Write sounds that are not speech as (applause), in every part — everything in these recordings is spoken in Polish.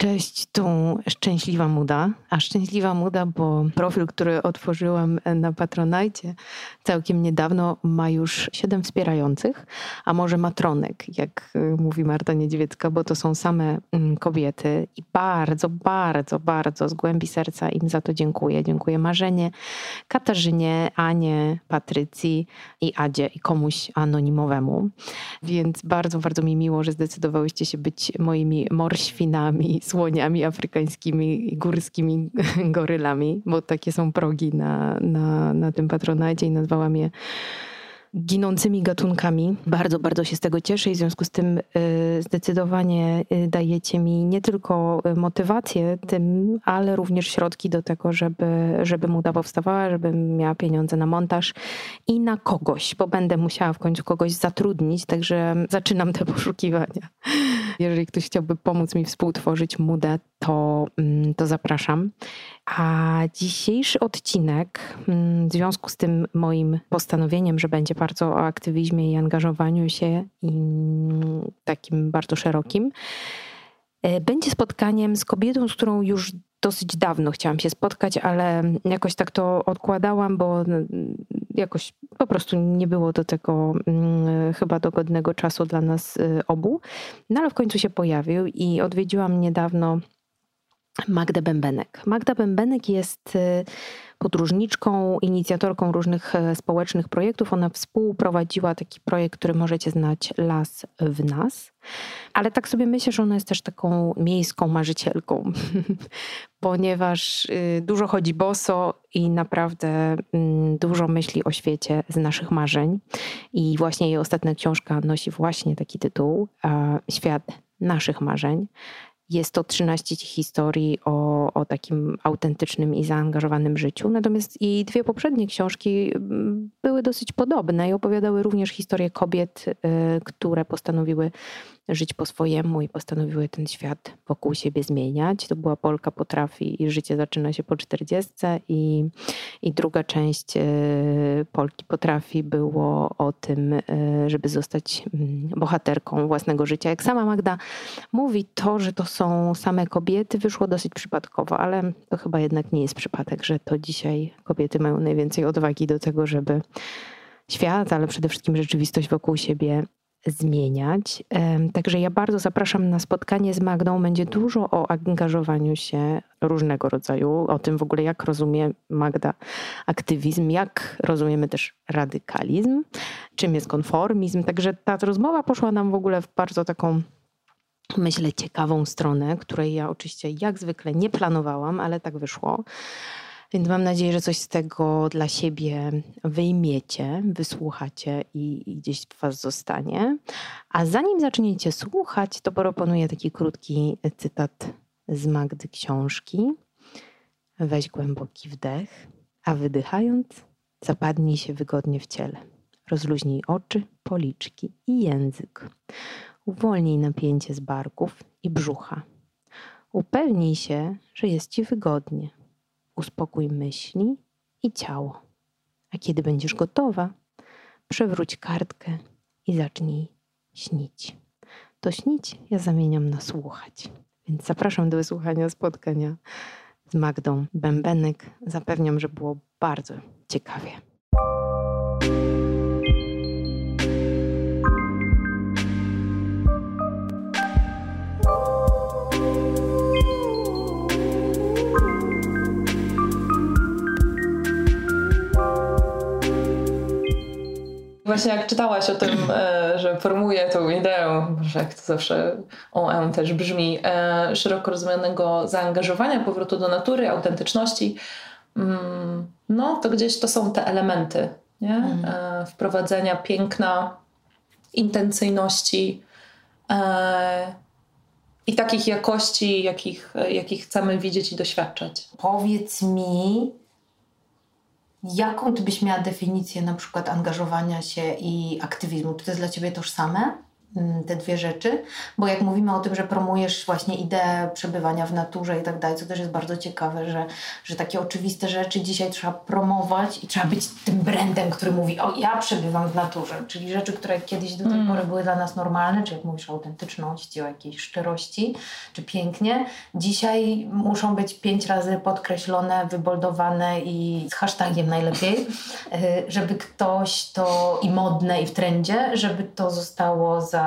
Cześć, tu Szczęśliwa Muda. A Szczęśliwa Muda, bo profil, który otworzyłam na Patronajcie całkiem niedawno, ma już siedem wspierających, a może matronek, jak y, mówi Marta Niedźwiecka, bo to są same mm, kobiety. I bardzo, bardzo, bardzo z głębi serca im za to dziękuję. Dziękuję Marzenie, Katarzynie, Anie, Patrycji i Adzie i komuś anonimowemu. Więc bardzo, bardzo mi miło, że zdecydowałyście się być moimi morświnami słoniami afrykańskimi i górskimi (laughs) gorylami, bo takie są progi na, na, na tym patronajcie i nazwałam je ginącymi gatunkami. Bardzo, bardzo się z tego cieszę i w związku z tym y, zdecydowanie y, dajecie mi nie tylko motywację tym, ale również środki do tego, żeby, żeby muda powstawała, żebym miała pieniądze na montaż i na kogoś, bo będę musiała w końcu kogoś zatrudnić, także zaczynam te poszukiwania. Jeżeli ktoś chciałby pomóc mi współtworzyć mudę, to, mm, to zapraszam. A dzisiejszy odcinek, mm, w związku z tym moim postanowieniem, że będzie bardzo o aktywizmie i angażowaniu się i takim bardzo szerokim, e, będzie spotkaniem z kobietą, z którą już dosyć dawno chciałam się spotkać, ale jakoś tak to odkładałam, bo jakoś po prostu nie było do tego mm, chyba dogodnego czasu dla nas y, obu. No ale w końcu się pojawił i odwiedziłam niedawno Magdę Bębenek. Magda Bębenek jest y, podróżniczką, inicjatorką różnych e, społecznych projektów. Ona współprowadziła taki projekt, który możecie znać Las w Nas. Ale tak sobie myślę, że ona jest też taką miejską marzycielką, (laughs) ponieważ y, dużo chodzi boso i naprawdę mm, dużo myśli o świecie z naszych marzeń. I właśnie jej ostatnia książka nosi właśnie taki tytuł Świat naszych marzeń. Jest to 13 historii o, o takim autentycznym i zaangażowanym życiu. Natomiast i dwie poprzednie książki mm, były dosyć podobne i opowiadały również historie kobiet, y, które postanowiły żyć po swojemu i postanowiły ten świat wokół siebie zmieniać. To była Polka potrafi i życie zaczyna się po czterdziestce i, i druga część e, Polki potrafi było o tym, e, żeby zostać mm, bohaterką własnego życia. Jak sama Magda mówi, to, że to są same kobiety wyszło dosyć przypadkowo, ale to chyba jednak nie jest przypadek, że to dzisiaj kobiety mają najwięcej odwagi do tego, żeby świat, ale przede wszystkim rzeczywistość wokół siebie zmieniać. Także ja bardzo zapraszam na spotkanie z Magdą. Będzie dużo o angażowaniu się różnego rodzaju, o tym w ogóle, jak rozumie Magda aktywizm, jak rozumiemy też radykalizm, czym jest konformizm. Także ta rozmowa poszła nam w ogóle w bardzo taką myślę, ciekawą stronę, której ja oczywiście jak zwykle nie planowałam, ale tak wyszło. Więc mam nadzieję, że coś z tego dla siebie wyjmiecie, wysłuchacie i, i gdzieś w Was zostanie. A zanim zaczniecie słuchać, to proponuję taki krótki cytat z Magdy książki. Weź głęboki wdech, a wydychając, zapadnij się wygodnie w ciele. Rozluźnij oczy, policzki i język. Uwolnij napięcie z barków i brzucha. Upewnij się, że jest ci wygodnie uspokój myśli i ciało. A kiedy będziesz gotowa, przewróć kartkę i zacznij śnić. To śnić ja zamieniam na słuchać. Więc zapraszam do wysłuchania spotkania z Magdą Bębenek. Zapewniam, że było bardzo ciekawie. Właśnie jak czytałaś o tym, (clears throat) e, że formuje tą ideę, że jak to zawsze OM też brzmi, e, szeroko rozumianego zaangażowania, powrotu do natury, autentyczności, mm, no to gdzieś to są te elementy nie? Mm. wprowadzenia piękna, intencyjności i takich jakości, jakich, jakich chcemy widzieć i doświadczać. Powiedz mi, Jaką ty byś miała definicję na przykład angażowania się i aktywizmu? Czy to jest dla ciebie tożsame? Mm, te dwie rzeczy, bo jak mówimy o tym, że promujesz właśnie ideę przebywania w naturze i tak dalej, co też jest bardzo ciekawe, że, że takie oczywiste rzeczy dzisiaj trzeba promować i trzeba być tym brandem, który mówi, o ja przebywam w naturze, czyli rzeczy, które kiedyś do tej mm. pory były dla nas normalne, czy jak mówisz o autentyczności, o jakiejś szczerości, czy pięknie, dzisiaj muszą być pięć razy podkreślone, wyboldowane i z hashtagiem najlepiej, y, (laughs) żeby ktoś to i modne i w trendzie, żeby to zostało za,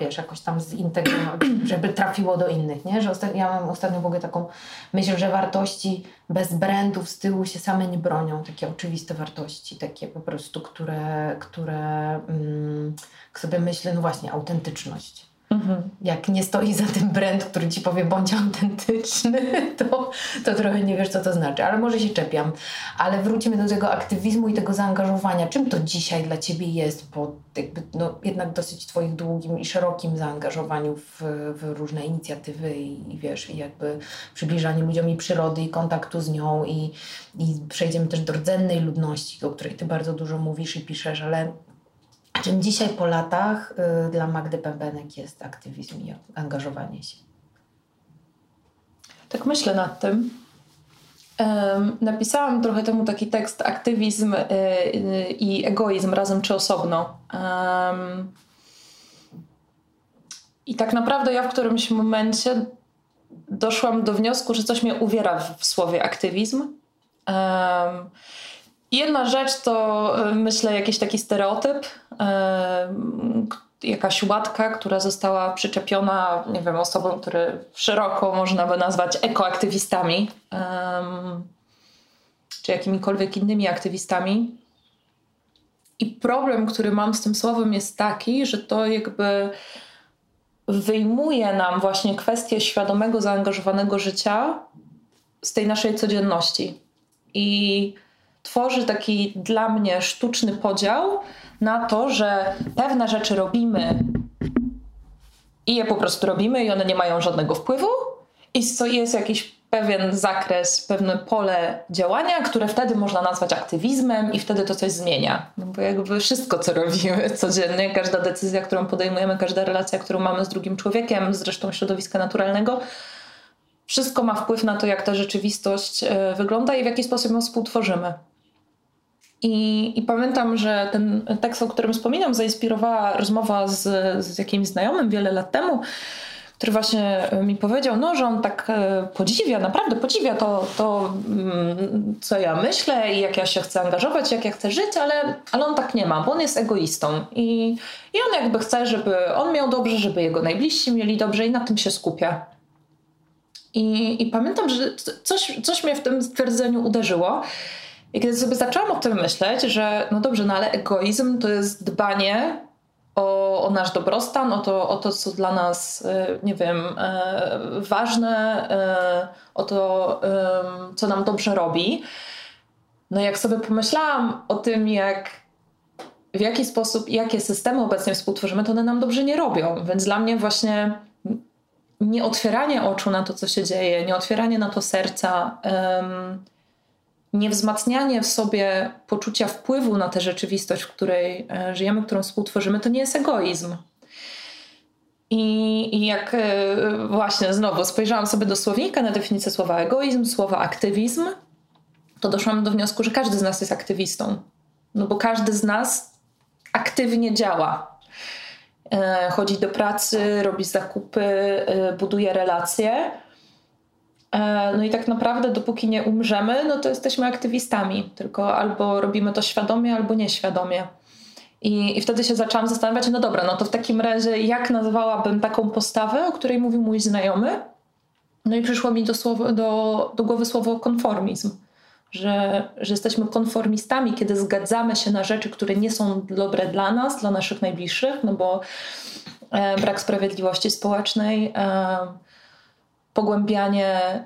wiesz, jakoś tam zintegrowane, (clears throat) żeby trafiło do innych, nie? Że ostatnio, ja mam ostatnio w ogóle taką myśl, że wartości bez brandów z tyłu się same nie bronią, takie oczywiste wartości, takie po prostu, które, które mm, sobie myślę, no właśnie, autentyczność Mhm. Jak nie stoi za tym brand, który ci powie bądź autentyczny, (laughs) to, to trochę nie wiesz, co to znaczy. Ale może się czepiam. Ale wrócimy do tego aktywizmu i tego zaangażowania. Czym to dzisiaj dla ciebie jest po jakby, no, jednak dosyć twoich długim i szerokim zaangażowaniu w, w różne inicjatywy i, i wiesz, i jakby przybliżaniu ludziom i przyrody i kontaktu z nią i, i przejdziemy też do rdzennej ludności, o której ty bardzo dużo mówisz i piszesz, ale Czym dzisiaj po latach y, dla Magdy Pębenek jest aktywizm i angażowanie się? Tak myślę nad tym. Napisałam trochę temu taki tekst aktywizm y, y, i egoizm razem czy osobno. I tak naprawdę ja w którymś momencie doszłam do wniosku, że coś mnie uwiera w, w słowie aktywizm. Jedna rzecz to y, myślę jakiś taki stereotyp, jakaś łatka, która została przyczepiona, nie wiem, osobom, które szeroko można by nazwać ekoaktywistami, czy jakimikolwiek innymi aktywistami. I problem, który mam z tym słowem jest taki, że to jakby wyjmuje nam właśnie kwestię świadomego, zaangażowanego życia z tej naszej codzienności. I tworzy taki dla mnie sztuczny podział na to, że pewne rzeczy robimy i je po prostu robimy i one nie mają żadnego wpływu i jest jakiś pewien zakres, pewne pole działania, które wtedy można nazwać aktywizmem i wtedy to coś zmienia. No bo jakby wszystko, co robimy (laughs) codziennie, każda decyzja, którą podejmujemy, każda relacja, którą mamy z drugim człowiekiem, z resztą środowiska naturalnego, wszystko ma wpływ na to, jak ta rzeczywistość e, wygląda i w jaki sposób ją współtworzymy. I, I, pamiętam, że ten tekst, o którym wspominam, zainspirowała rozmowa z, z jakimś znajomym wiele lat temu, który właśnie mi powiedział, no, że on tak e, podziwia, naprawdę podziwia to, to mm, co ja myślę i jak ja się chcę angażować, jak ja chcę żyć, ale, ale on tak nie ma, bo on jest egoistą i, i on jakby chce, żeby on miał dobrze, żeby jego najbliżsi mieli dobrze i na tym się skupia. I, i pamiętam, że coś, coś mnie w tym stwierdzeniu uderzyło. I kiedy sobie zaczęłam o tym myśleć, że no dobrze, no ale egoizm to jest dbanie o, o nasz dobrostan, o to, o to, co dla nas, e, nie wiem, e, ważne, e, o to, co nam dobrze robi. No jak sobie pomyślałam o tym, jak w jaki sposób, jakie systemy obecnie współtworzymy, to one nam dobrze nie robią. Więc dla mnie właśnie nie otwieranie oczu na to, co się dzieje, nie otwieranie na to serca, um, niewzmacnianie w sobie poczucia wpływu na tę rzeczywistość, w której e, żyjemy, którą współtworzymy, to nie jest egoizm. I, jak e, właśnie znowu spojrzałam sobie do słownika na definicję słowa egoizm, słowa aktywizm, to doszłam do wniosku, że każdy z nas jest aktywistą. No bo każdy z nas aktywnie działa. E, chodzi do pracy, robi zakupy, buduje relacje no i tak naprawdę, dopóki nie umrzemy, no to jesteśmy aktywistami, tylko albo robimy to świadomie, albo nieświadomie. I, I wtedy się zaczęłam zastanawiać, no dobra, no to w takim razie jak nazwałabym taką postawę, o której mówił mój znajomy? No i przyszło mi do, słowo, do, do głowy słowo konformizm. Że, że jesteśmy konformistami, kiedy zgadzamy się na rzeczy, które nie są dobre dla nas, dla naszych najbliższych, no bo e, brak sprawiedliwości społecznej, e, pogłębianie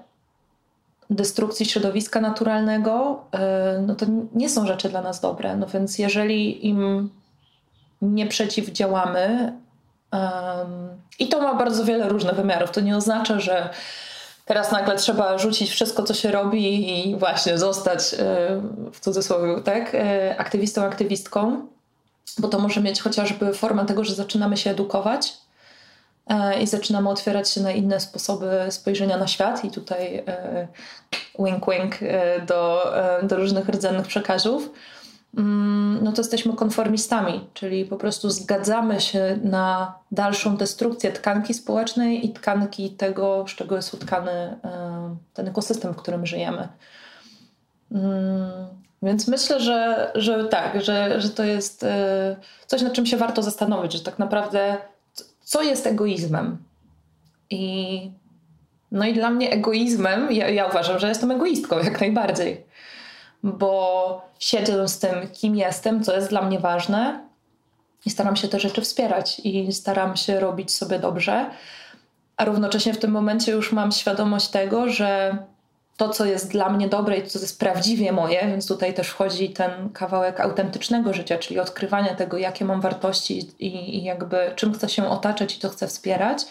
destrukcji środowiska naturalnego, e, no to nie są rzeczy dla nas dobre. No więc jeżeli im nie przeciwdziałamy, um, i to ma bardzo wiele różnych wymiarów, to nie oznacza, że teraz nagle trzeba rzucić wszystko, co się robi i właśnie zostać e, w cudzysłowie, tak, e, aktywistą, aktywistką. bo to może mieć chociażby formę tego, że zaczynamy się edukować i zaczynamy otwierać się na inne sposoby spojrzenia na świat i tutaj e, wink wink e, do, do różnych rdzennych przekazów mm, no to jesteśmy konformistami, czyli po prostu zgadzamy się na dalszą destrukcję tkanki społecznej i tkanki tego, z czego jest utkany ten ekosystem, w którym żyjemy. Mm, więc myślę, że, że tak, że, że to jest e, coś, nad czym się warto zastanowić, że tak naprawdę co jest egoizmem. I no i dla mnie egoizmem, ja, ja uważam, że jestem egoistką jak najbardziej, bo siedzę z tym, kim jestem, co jest dla mnie ważne i staram się te rzeczy wspierać i staram się robić sobie dobrze, a równocześnie w tym momencie już mam świadomość tego, że to, co jest dla mnie dobre i co jest prawdziwie moje, więc tutaj też wchodzi ten kawałek autentycznego życia, czyli odkrywania tego, jakie mam wartości i, i jakby czym chcę się otaczać i to chcę wspierać.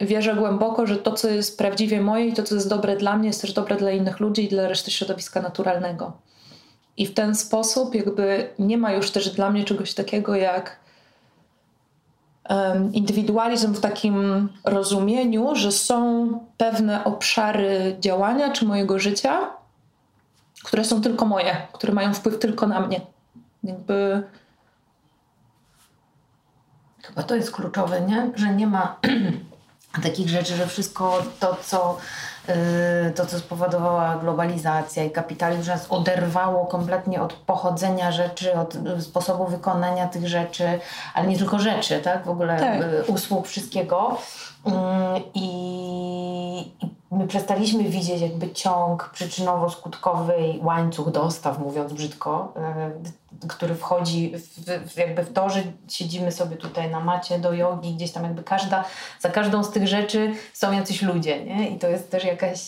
Wierzę głęboko, że to, co jest prawdziwie moje i to, co jest dobre dla mnie, jest też dobre dla innych ludzi i dla reszty środowiska naturalnego. I w ten sposób jakby nie ma już też dla mnie czegoś takiego jak indywidualizm w takim rozumieniu, że są pewne obszary działania czy mojego życia, które są tylko moje, które mają wpływ tylko na mnie. Jakby. Chyba to jest kluczowe, nie? Że nie ma (clears throat) takich rzeczy, że wszystko to, co to, co spowodowała globalizacja i kapitalizm, nas oderwało kompletnie od pochodzenia rzeczy, od sposobu wykonania tych rzeczy, ale nie tylko rzeczy, tak? W ogóle tak. Y, usług, wszystkiego. Mm, I, I my przestaliśmy widzieć jakby ciąg przyczynowo-skutkowy, łańcuch dostaw, mówiąc brzydko, y, który wchodzi w, jakby w to, że siedzimy sobie tutaj na macie do jogi, gdzieś tam jakby każda, za każdą z tych rzeczy są jacyś ludzie, nie? I to jest też jakaś,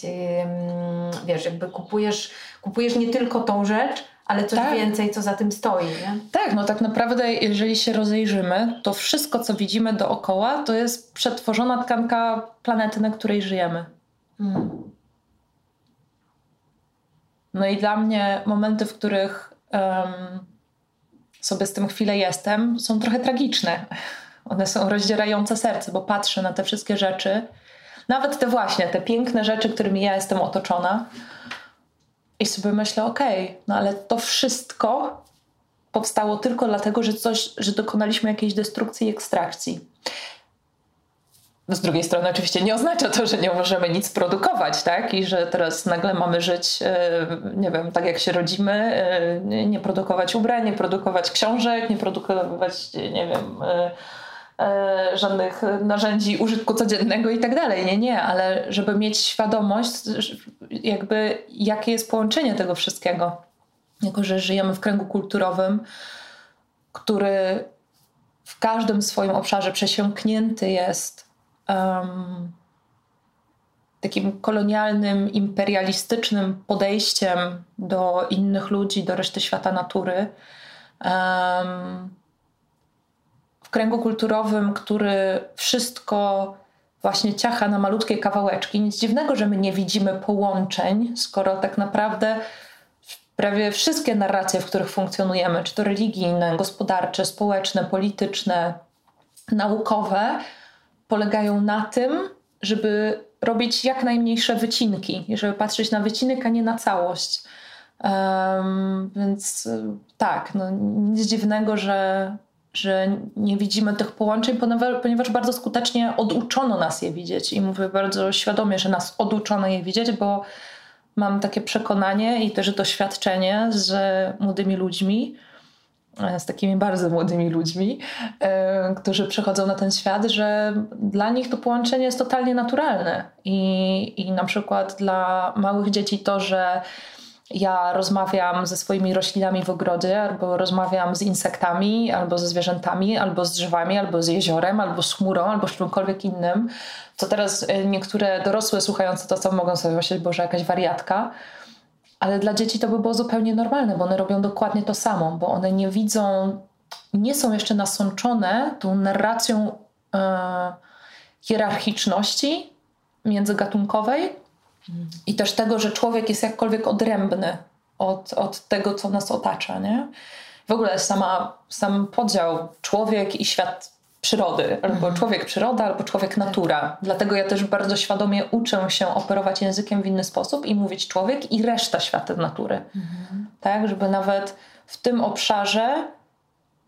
wiesz, jakby kupujesz, kupujesz nie tylko tą rzecz, ale coś tak. więcej, co za tym stoi. Nie? Tak, no tak naprawdę, jeżeli się rozejrzymy, to wszystko, co widzimy dookoła, to jest przetworzona tkanka planety, na której żyjemy. Hmm. No i dla mnie momenty, w których um, sobie z tym chwilę jestem, są trochę tragiczne. One są rozdzierające serce, bo patrzę na te wszystkie rzeczy, nawet te właśnie, te piękne rzeczy, którymi ja jestem otoczona, i sobie myślę, okej, okay, no ale to wszystko powstało tylko dlatego, że coś, że dokonaliśmy jakiejś destrukcji i ekstrakcji. No z drugiej strony oczywiście nie oznacza to, że nie możemy nic produkować, tak? I że teraz nagle mamy żyć, e, nie wiem, tak jak się rodzimy, e, nie produkować ubrań, nie produkować książek, nie produkować, nie wiem, e, żadnych narzędzi użytku codziennego i tak dalej. Nie, nie, ale żeby mieć świadomość, jakby jakie jest połączenie tego wszystkiego. Jako, że żyjemy w kręgu kulturowym, który w każdym swoim obszarze przesiąknięty jest um, takim kolonialnym, imperialistycznym podejściem do innych ludzi, do reszty świata natury. Um, w kręgu kulturowym, który wszystko właśnie ciacha na malutkie kawałeczki. Nic dziwnego, że my nie widzimy połączeń, skoro tak naprawdę prawie wszystkie narracje, w których funkcjonujemy, czy to religijne, gospodarcze, społeczne, polityczne, naukowe, polegają na tym, żeby robić jak najmniejsze wycinki żeby patrzeć na wycinek, a nie na całość. Um, więc tak, no, nic dziwnego, że, że nie widzimy tych połączeń, ponieważ bardzo skutecznie oduczono nas je widzieć. I mówię bardzo świadomie, że nas oduczono je widzieć, bo mam takie przekonanie i też doświadczenie z młodymi ludźmi, e, z takimi bardzo młodymi ludźmi, yy, którzy przychodzą na ten świat, że dla nich to połączenie jest totalnie naturalne. I, i na przykład dla małych dzieci to, że ja rozmawiam ze swoimi roślinami w ogrodzie, albo rozmawiam z insektami, albo ze zwierzętami, albo z drzewami, albo z jeziorem, albo z chmurą, albo z czymkolwiek innym. Co teraz e, niektóre dorosłe słuchające to, co mogą sobie myśleć, że jakaś wariatka. Ale dla dzieci to by było zupełnie normalne, bo one robią dokładnie to samo, bo one nie widzą, nie są jeszcze nasączone tą narracją e, hierarchiczności międzygatunkowej, i też tego, że człowiek jest jakkolwiek odrębny od, od tego, co nas otacza. Nie? w ogóle sama, sam podział człowiek i świat przyrody, albo mhm. człowiek przyroda, albo człowiek natura. Dlatego ja też bardzo świadomie uczę się operować językiem w inny sposób i mówić człowiek i reszta świata natury. Mhm. Tak, żeby nawet w tym obszarze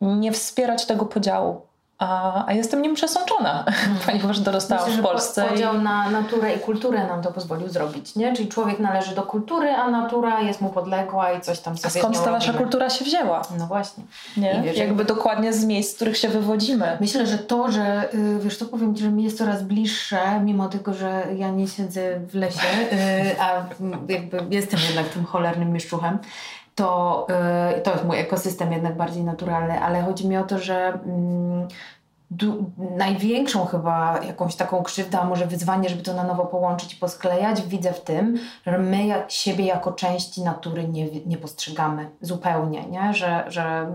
nie wspierać tego podziału. A, a jestem nim przesączona, hmm. (laughs) ponieważ dorastałam Myślę, w Polsce. Podział i... na naturę i kulturę nam to pozwolił zrobić, nie? Czyli człowiek należy do kultury, a natura jest mu podległa i coś tam sobie A skąd ta nasza kultura się wzięła? No właśnie. Nie? Wiesz, jakby dokładnie z miejsc, z których się wywodzimy. Myślę, że to, że y, wiesz, to powiem Ci, że mi jest coraz bliższe, mimo tego, że ja nie siedzę w lesie, y, a jakby jestem jednak tym cholernym mieszczuchem, to, y, to jest mój ekosystem jednak bardziej naturalny, ale chodzi mi o to, że mm, największą chyba jakąś taką krzywdę, a może wyzwanie, żeby to na nowo połączyć i posklejać, widzę w tym, że my siebie jako części natury nie, nie postrzegamy zupełnie, nie? Że, że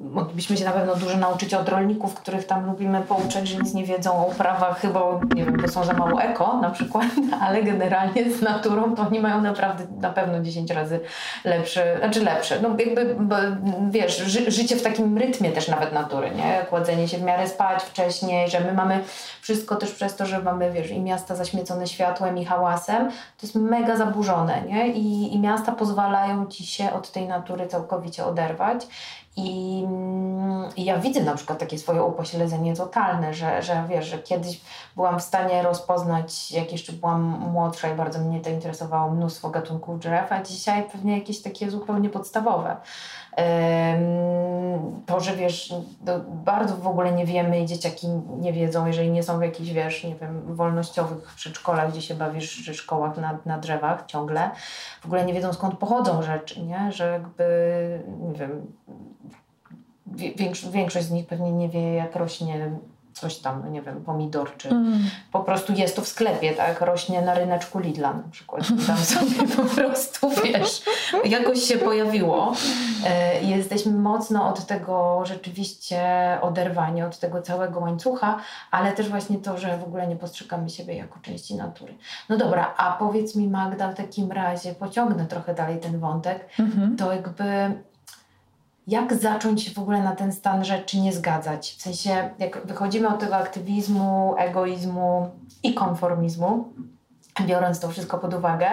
moglibyśmy się na pewno dużo nauczyć od rolników, których tam lubimy pouczać, że nic nie wiedzą o uprawach, chyba, nie wiem, bo są za mało eko na przykład, (laughs) ale generalnie z naturą to oni mają naprawdę na pewno 10 razy lepszy, znaczy lepsze, no jakby, wiesz, ży, życie w takim rytmie też nawet natury, nie? Kładzenie się w miarę spać wcześniej, że my mamy wszystko też przez to, że mamy, wiesz, i miasta zaśmiecone światłem i hałasem, to jest mega zaburzone, nie? I, i miasta pozwalają ci się od tej natury całkowicie oderwać. I, I, ja widzę na przykład takie swoje upośledzenie totalne, że, że wiesz, że kiedyś byłam w stanie rozpoznać, jak jeszcze byłam młodsza i bardzo mnie to interesowało, mnóstwo gatunków drzew, a dzisiaj pewnie jakieś takie zupełnie podstawowe. To, że wiesz, bardzo w ogóle nie wiemy i dzieciaki nie wiedzą, jeżeli nie są w jakichś, wiesz, nie wiem, wolnościowych przedszkolach, gdzie się bawisz, czy szkołach na, na drzewach ciągle, w ogóle nie wiedzą skąd pochodzą rzeczy, nie? Że jakby, nie wiem, większość z nich pewnie nie wie, jak rośnie coś tam, no nie wiem, pomidor, czy mm. po prostu jest to w sklepie, tak? Rośnie na ryneczku Lidla na przykład. Tam sobie po prostu, wiesz, jakoś się pojawiło. E, jesteśmy mocno od tego rzeczywiście oderwani, od tego całego łańcucha, ale też właśnie to, że w ogóle nie postrzegamy siebie jako części natury. No dobra, a powiedz mi Magda w takim razie, pociągnę trochę dalej ten wątek, -hmm. to jakby jak zacząć w ogóle na ten stan rzeczy nie zgadzać? W sensie, jak wychodzimy od tego aktywizmu, egoizmu i konformizmu, biorąc to wszystko pod uwagę,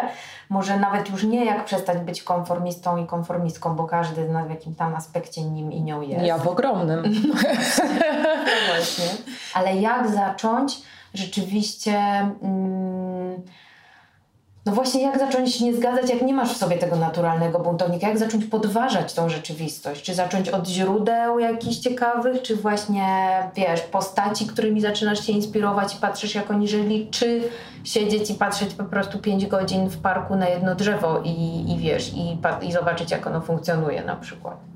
może nawet już nie jak przestać być konformistą i konformistką, bo każdy w jakimś tam aspekcie nim i nią jest. Ja w ogromnym. (laughs) no właśnie. Ale jak zacząć rzeczywiście... Mm, no właśnie, jak zacząć nie zgadzać, jak nie masz w sobie tego naturalnego buntownika? Jak zacząć podważać tą rzeczywistość? Czy zacząć od źródeł jakichś ciekawych, czy właśnie, wiesz, postaci, którymi zaczynasz się inspirować i patrzysz, jak oni żyli, czy siedzieć i patrzeć po prostu 5 godzin w parku na jedno drzewo i, i wiesz, i, i zobaczyć, jak ono funkcjonuje na przykład?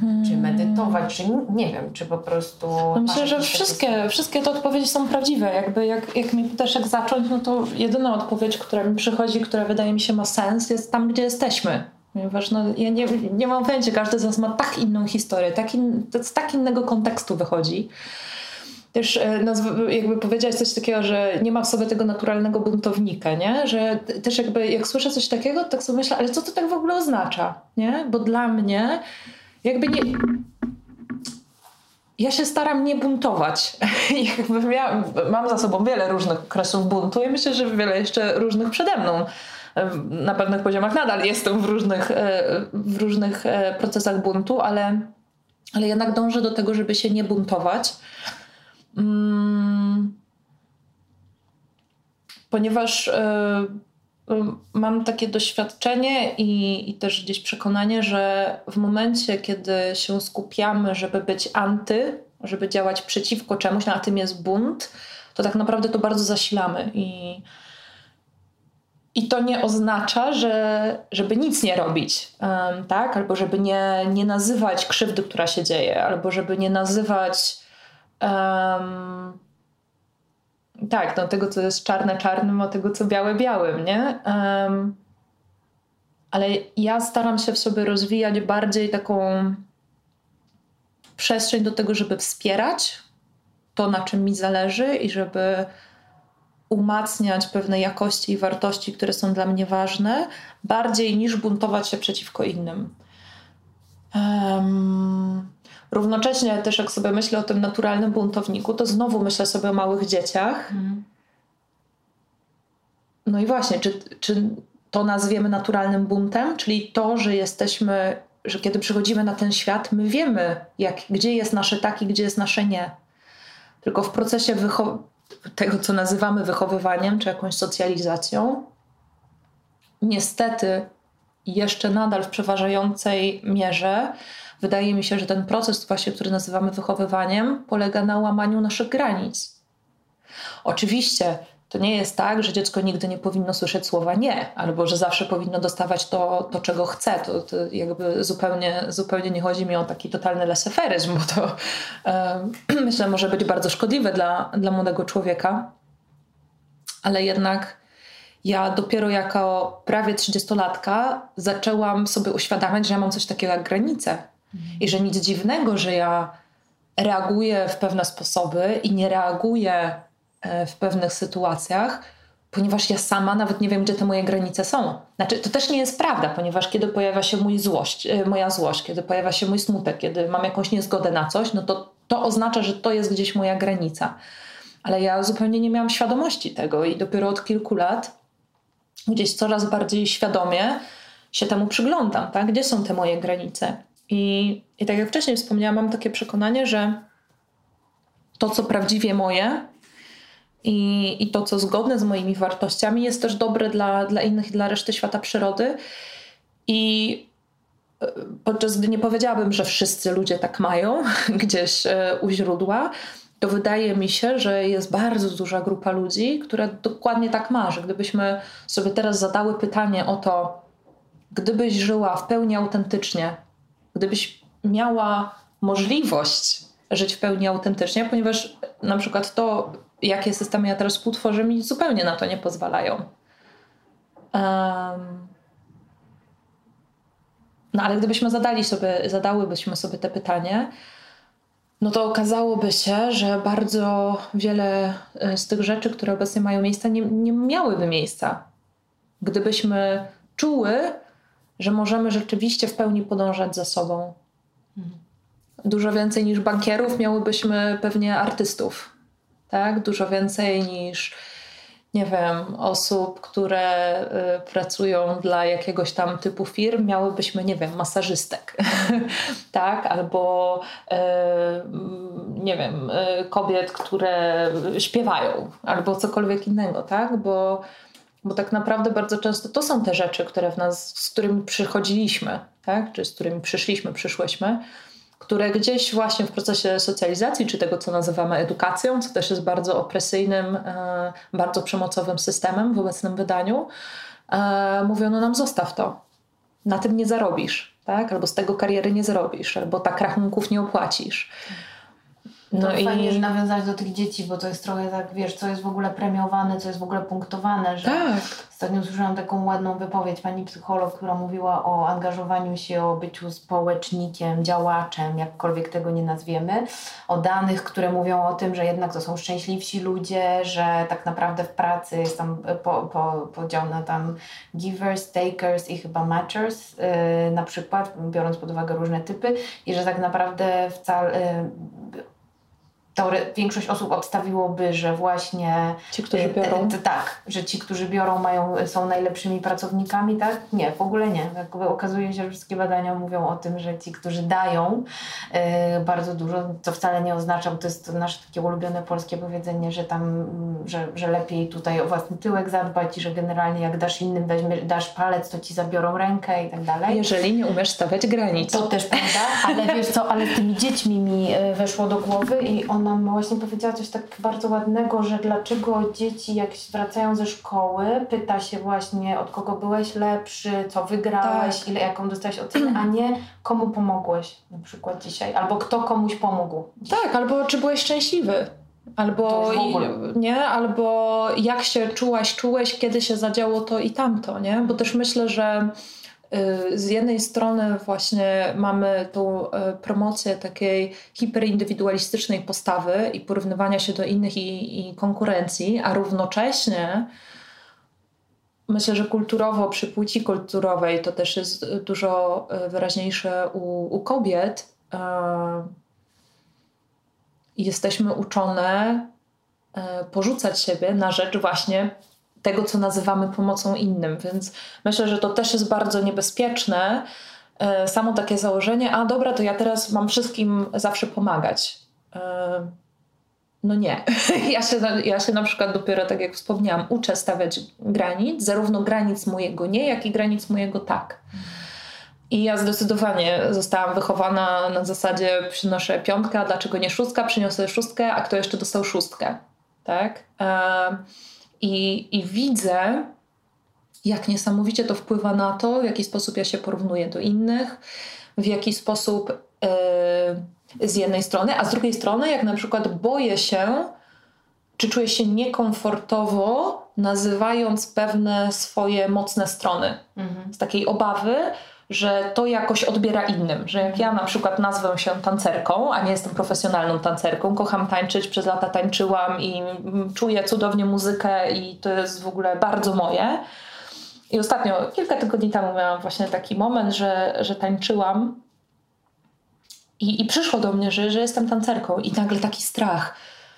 Hmm. Czy medytować, czy nie wiem, czy po prostu. No myślę, że wszystkie, wszystkie te odpowiedzi są prawdziwe. Jakby jak, jak mi pytasz, jak zacząć, no to jedyna odpowiedź, która mi przychodzi, która wydaje mi się ma sens, jest tam, gdzie jesteśmy. Ponieważ no, ja nie, nie mam pojęcia, każdy z nas ma tak inną historię, tak in, z tak innego kontekstu wychodzi. Też e, jakby powiedziałeś coś takiego, że nie ma w sobie tego naturalnego buntownika, nie? Że też jakby jak słyszę coś takiego, to tak sobie myślę, ale co to tak w ogóle oznacza, nie? Bo dla mnie jakby nie. Ja się staram nie buntować. (laughs) jakby ja mam za sobą wiele różnych okresów buntu i myślę, że wiele jeszcze różnych przede mną. Na pewnych poziomach nadal jestem w różnych, e, w różnych e, procesach buntu, ale, ale jednak dążę do tego, żeby się nie buntować. Mm, ponieważ e, mam takie doświadczenie i, i, też gdzieś przekonanie, że w momencie, kiedy się skupiamy, żeby być anty, żeby działać przeciwko czemuś, a tym jest bunt, to tak naprawdę to bardzo zasilamy. I, i to nie oznacza, że, żeby nic nie robić, um, tak? Albo żeby nie, nie nazywać krzywdy, która się dzieje, albo żeby nie nazywać. Um, tak, no tego, co jest czarne czarnym, a tego, co białe białym, nie? Um, ale ja staram się w sobie rozwijać bardziej taką przestrzeń do tego, żeby wspierać to, na czym mi zależy i żeby umacniać pewne jakości i wartości, które są dla mnie ważne, bardziej niż buntować się przeciwko innym. Um, równocześnie też jak sobie myślę o tym naturalnym buntowniku, to znowu myślę sobie o małych dzieciach. Mhm. No i właśnie, czy, czy to nazwiemy naturalnym buntem, czyli to, że jesteśmy, że kiedy przychodzimy na ten świat, my wiemy, jak, gdzie jest nasze tak i gdzie jest nasze nie. Tylko w procesie tego, co nazywamy wychowywaniem, czy jakąś socjalizacją, niestety jeszcze nadal w przeważającej mierze wydaje mi się, że ten proces właśnie, który nazywamy wychowywaniem, polega na łamaniu naszych granic. Oczywiście to nie jest tak, że dziecko nigdy nie powinno słyszeć słowa nie, albo że zawsze powinno dostawać to, to czego chce. To, to jakby zupełnie, zupełnie nie chodzi mi o taki totalny leseferyzm, bo to (clears throat) myślę może być bardzo szkodliwe dla, dla młodego człowieka. Ale jednak ja dopiero jako prawie 30-latka zaczęłam sobie uświadamiać, że ja mam coś takiego jak granice. I że nic dziwnego, że ja reaguję w pewne sposoby i nie reaguję E, w pewnych sytuacjach, ponieważ ja sama nawet nie wiem, gdzie te moje granice są. Znaczy, to też nie jest prawda, ponieważ kiedy pojawia się mój złość, e, moja złość, kiedy pojawia się mój smutek, kiedy mam jakąś niezgodę na coś, no to to oznacza, że to jest gdzieś moja granica. Ale ja zupełnie nie miałam świadomości tego i dopiero od kilku lat gdzieś coraz bardziej świadomie się temu przyglądam, tak? Gdzie są te moje granice? I, I tak jak wcześniej wspomniałam, mam takie przekonanie, że to, co prawdziwie moje, i, i to, co zgodne z moimi wartościami, jest też dobre dla, dla innych i dla reszty świata przyrody. I e, podczas gdy nie powiedziałabym, że wszyscy ludzie tak mają (laughs) gdzieś e, u źródła, to wydaje mi się, że jest bardzo duża grupa ludzi, która dokładnie tak ma, że gdybyśmy sobie teraz zadały pytanie o to, gdybyś żyła w pełni autentycznie, gdybyś miała możliwość żyć w pełni autentycznie, ponieważ na przykład to, jakie systemy ja teraz współtworzę, mi zupełnie na to nie pozwalają. Um, no ale gdybyśmy zadali sobie, zadałybyśmy sobie te pytanie, no to okazałoby się, że bardzo wiele e, z tych rzeczy, które obecnie mają miejsce, nie, nie miałyby miejsca. Gdybyśmy czuły, że możemy rzeczywiście w pełni podążać za sobą. Mhm. Dużo więcej niż bankierów miałybyśmy pewnie artystów tak? Dużo więcej niż nie wiem, osób, które y, pracują dla jakiegoś tam typu firm, miałybyśmy, nie wiem, masażystek, (laughs) tak? Albo y, nie wiem, y, kobiet, które śpiewają, albo cokolwiek innego, tak? Bo, bo tak naprawdę bardzo często to są te rzeczy, które w nas, z którymi przychodziliśmy, tak? Czy z którymi przyszliśmy, przyszłyśmy które gdzieś właśnie w procesie socjalizacji, czy tego, co nazywamy edukacją, co też jest bardzo opresyjnym, e, bardzo przemocowym systemem w obecnym wydaniu, e, mówiono nam: zostaw to, na tym nie zarobisz, tak? albo z tego kariery nie zrobisz, albo tak rachunków nie opłacisz. No to i fajnie, że nawiązać do tych dzieci, bo to jest trochę tak, wiesz, co jest w ogóle premiowane, co jest w ogóle punktowane, że tak. ostatnio usłyszałam taką ładną wypowiedź pani psycholog, która mówiła o angażowaniu się, o byciu społecznikiem, działaczem, jakkolwiek tego nie nazwiemy, o danych, które mówią o tym, że jednak to są szczęśliwsi ludzie, że tak naprawdę w pracy jest tam po, po, podział na tam givers, takers i chyba matchers yy, na przykład, biorąc pod uwagę różne typy i że tak naprawdę wcale yy, większość osób obstawiłoby, że właśnie ci, którzy e, biorą. tak, że ci, którzy biorą, mają, są najlepszymi pracownikami, tak? Nie, w ogóle nie. Jakby okazuje się, że wszystkie badania mówią o tym, że ci, którzy dają yy, bardzo dużo, to wcale nie oznacza, bo to jest nasze takie ulubione polskie powiedzenie, że tam, że, że lepiej tutaj o własny tyłek zadbać i że generalnie jak dasz innym, weźmiesz, dasz palec, to ci zabiorą rękę i tak dalej. Jeżeli nie umiesz stawiać granic. To też prawda, ale wiesz co, ale z tymi dziećmi mi e, weszło do głowy i ona nam właśnie powiedziała coś tak bardzo ładnego, że dlaczego dzieci jak wracają ze szkoły, pyta się właśnie od kogo byłeś lepszy, co wygrałeś, tak. ile, jaką dostałeś ocenę, a nie komu pomogłeś na przykład dzisiaj, albo kto komuś pomógł. Dzisiaj. Tak, albo czy byłeś szczęśliwy. Albo, nie, albo jak się czułaś, czułeś, kiedy się zadziało to i tamto, nie? Bo też myślę, że z jednej strony właśnie mamy tą y, promocję takiej hiperindywidualistycznej postawy i porównywania się do innych i, i konkurencji, a równocześnie myślę, że kulturowo przy płci kulturowej to też jest dużo e, wyraźniejsze u, u kobiet. Jesteśmy uczone porzucać siebie na rzecz właśnie tego, co nazywamy pomocą innym. Więc myślę, że to też jest bardzo niebezpieczne. Samo takie założenie, a dobra, to ja teraz mam wszystkim zawsze pomagać. No nie. (laughs) Ja się, ja się na przykład dopiero, tak jak wspomniałam, uczę stawiać granic, zarówno granic mojego nie, jak i granic mojego tak. I ja zdecydowanie zostałam wychowana na zasadzie przynoszę piątkę, dlaczego nie szóstka, przyniosę szóstkę, a kto jeszcze dostał szóstkę. Tak? I, I widzę, jak niesamowicie to wpływa na to, w jaki sposób ja się porównuję do innych, w jaki sposób. Yy, z jednej strony, a z drugiej strony, jak na przykład boję się, czy czuję się niekomfortowo, nazywając pewne swoje mocne strony. Mhm. Z takiej obawy, że to jakoś odbiera innym. Że jak ja na przykład nazwę się tancerką, a nie jestem profesjonalną tancerką, kocham tańczyć, przez lata tańczyłam i czuję cudownie muzykę i to jest w ogóle bardzo moje. I ostatnio, kilka tygodni temu miałam właśnie taki moment, że, że tańczyłam i, I przyszło do mnie, że, że jestem tancerką i nagle taki strach.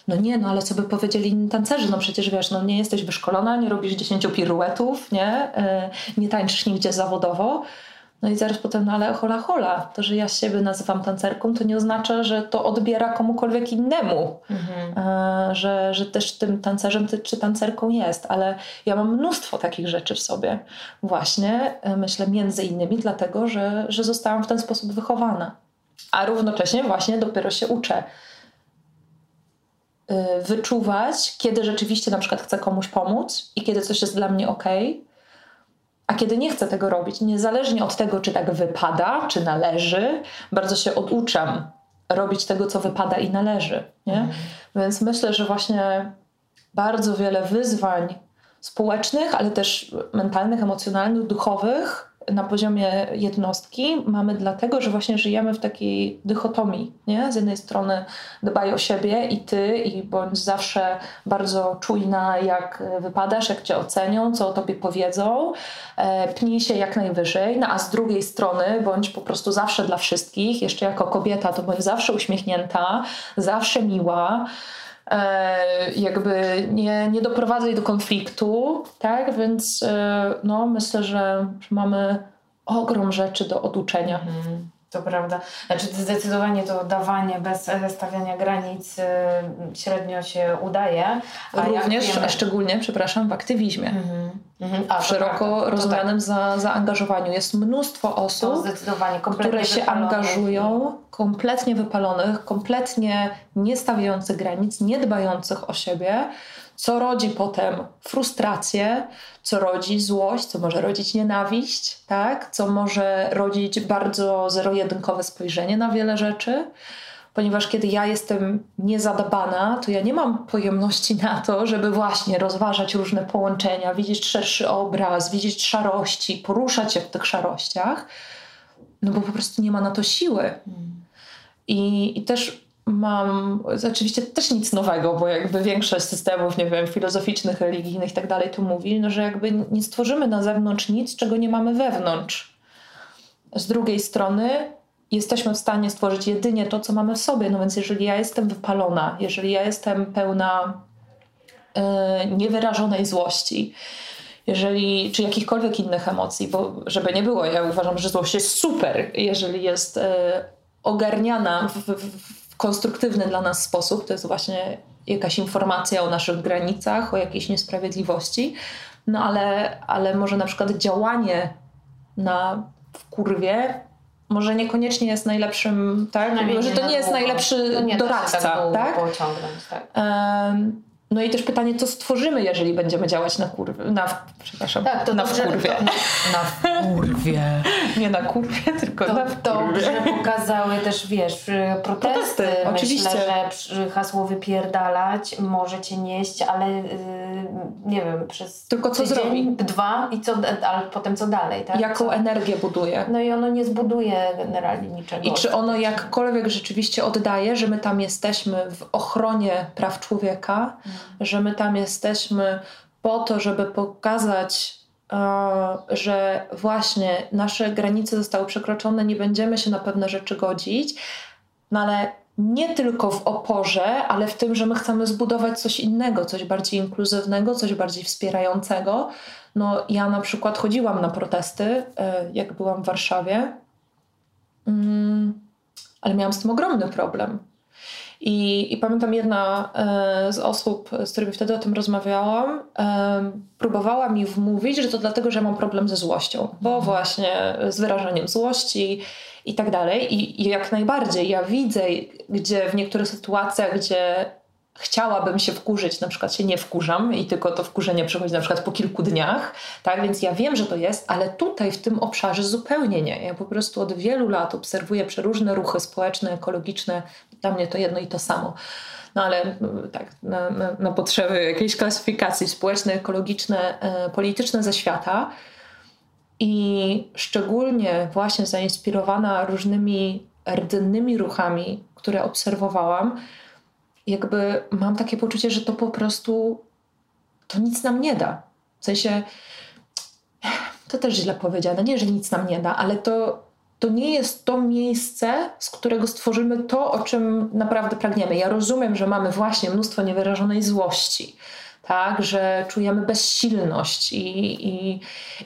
No nie, no ale co by powiedzieli inni tancerzy? No przecież wiesz, no nie jesteś wyszkolona, nie robisz dziesięciu piruetów, nie? Yy, nie tańczysz nigdzie zawodowo. No i zaraz potem, no ale hola hola, to, że ja siebie nazywam tancerką, to nie oznacza, że to odbiera komukolwiek innemu, mhm. E, że, że też tym tancerzem czy tancerką jest, ale ja mam mnóstwo takich rzeczy w sobie. Właśnie, e, myślę, między innymi dlatego, że, że zostałam w ten sposób wychowana a równocześnie właśnie dopiero się uczę y, wyczuwać, kiedy rzeczywiście na przykład chcę komuś pomóc i kiedy coś jest dla mnie ok, a kiedy nie chcę tego robić. Niezależnie od tego, czy tak wypada, czy należy, bardzo się oduczam robić tego, co wypada i należy. Nie? Mhm. Więc myślę, że właśnie bardzo wiele wyzwań społecznych, ale też mentalnych, emocjonalnych, duchowych na poziomie jednostki mamy dlatego, że właśnie żyjemy w takiej dychotomii. Nie? Z jednej strony dbaj o siebie i ty, i bądź zawsze bardzo czujna, jak wypadasz, jak cię ocenią, co o tobie powiedzą, e, pnij się jak najwyżej, no a z drugiej strony bądź po prostu zawsze dla wszystkich, jeszcze jako kobieta to bądź zawsze uśmiechnięta, zawsze miła. E, jakby nie, nie doprowadzaj do konfliktu, tak? Więc e, no, myślę, że mamy ogrom rzeczy do oduczenia. Mhm. To prawda. Znaczy zdecydowanie to dawanie bez stawiania granic y, średnio się udaje. A Również, wiemy... szczególnie, przepraszam, w aktywizmie. Mhm. Mhm. A, w szeroko tak. rozumianym tak. za, zaangażowaniu. Jest mnóstwo osób, które się angażują, kompletnie wypalonych, kompletnie nie stawiających granic, nie dbających o siebie, co rodzi potem frustrację, co rodzi złość, co może rodzić nienawiść, tak? co może rodzić bardzo zero-jedynkowe spojrzenie na wiele rzeczy. Ponieważ kiedy ja jestem niezadbana, to ja nie mam pojemności na to, żeby właśnie rozważać różne połączenia, widzieć szerszy obraz, widzieć szarości, poruszać się w tych szarościach, no bo po prostu nie ma na to siły. I, i też mam oczywiście też nic nowego, bo jakby większość systemów, nie wiem, filozoficznych, religijnych i tak dalej to mówi, no, że jakby nie stworzymy na zewnątrz nic, czego nie mamy wewnątrz. Z drugiej strony jesteśmy w stanie stworzyć jedynie to, co mamy w sobie. No więc jeżeli ja jestem wypalona, jeżeli ja jestem pełna yy, niewyrażonej złości, jeżeli, czy jakichkolwiek innych emocji, bo żeby nie było, ja uważam, że złość jest super, jeżeli jest yy, ogarniana w, w, konstruktywny dla nas sposób, to jest właśnie jakaś informacja o naszych granicach, o jakiejś niesprawiedliwości, no ale, ale może na przykład działanie na w kurwie może niekoniecznie jest najlepszym, tak? No, może to nie jest najlepszy no nie, doradca, tak? tak? tak. Um, no i też pytanie, co stworzymy, jeżeli będziemy działać na kurwie, na, przepraszam, tak, to na dobrze, kurwie. To, na (laughs) kurwie. Nie na kurwie, tylko to, na kurwie. Że pokazały też, wiesz, protesty. protesty Myślę, oczywiście. że hasło wypierdalać możecie nieść, ale yy, nie wiem, przez Tylko co tydzień, zrobi? dwa i co, ale potem co dalej, tak? Jaką co? energię buduje? No i ono nie zbuduje generalnie niczego. I czy ono jakkolwiek rzeczywiście oddaje, że my tam jesteśmy w ochronie praw człowieka, hmm że my tam jesteśmy po to, żeby pokazać że właśnie nasze granice zostały przekroczone, nie będziemy się na pewne rzeczy godzić, no ale nie tylko w oporze, ale w tym, że my chcemy zbudować coś innego, coś bardziej inkluzywnego, coś bardziej wspierającego. No, ja na przykład chodziłam na protesty, e, jak byłam w Warszawie, mm, ale miałam z tym ogromny problem. I, I, pamiętam jedna e, z osób, z którymi wtedy o tym rozmawiałam, e, próbowała mi wmówić, że to dlatego, że mam problem ze złością, bo mhm. właśnie z wyrażaniem złości i tak dalej. I, I jak najbardziej ja widzę, gdzie w niektórych sytuacjach, gdzie chciałabym się wkurzyć, na przykład się nie wkurzam i tylko to wkurzenie przychodzi na przykład po kilku dniach, tak, więc ja wiem, że to jest, ale tutaj w tym obszarze zupełnie nie. Ja po prostu od wielu lat obserwuję przeróżne ruchy społeczne, ekologiczne, dla mnie to jedno i to samo. No ale tak, na, na, na potrzeby jakiejś klasyfikacji społeczne, ekologiczne, e, polityczne ze świata i szczególnie właśnie zainspirowana różnymi rdzennymi ruchami, które obserwowałam, jakby mam takie poczucie, że to po prostu to nic nam nie da. W sensie, to też źle powiedziane, nie, że nic nam nie da, ale to, to nie jest to miejsce, z którego stworzymy to, o czym naprawdę pragniemy. Ja rozumiem, że mamy właśnie mnóstwo niewyrażonej złości, tak, że czujemy bezsilność i, i,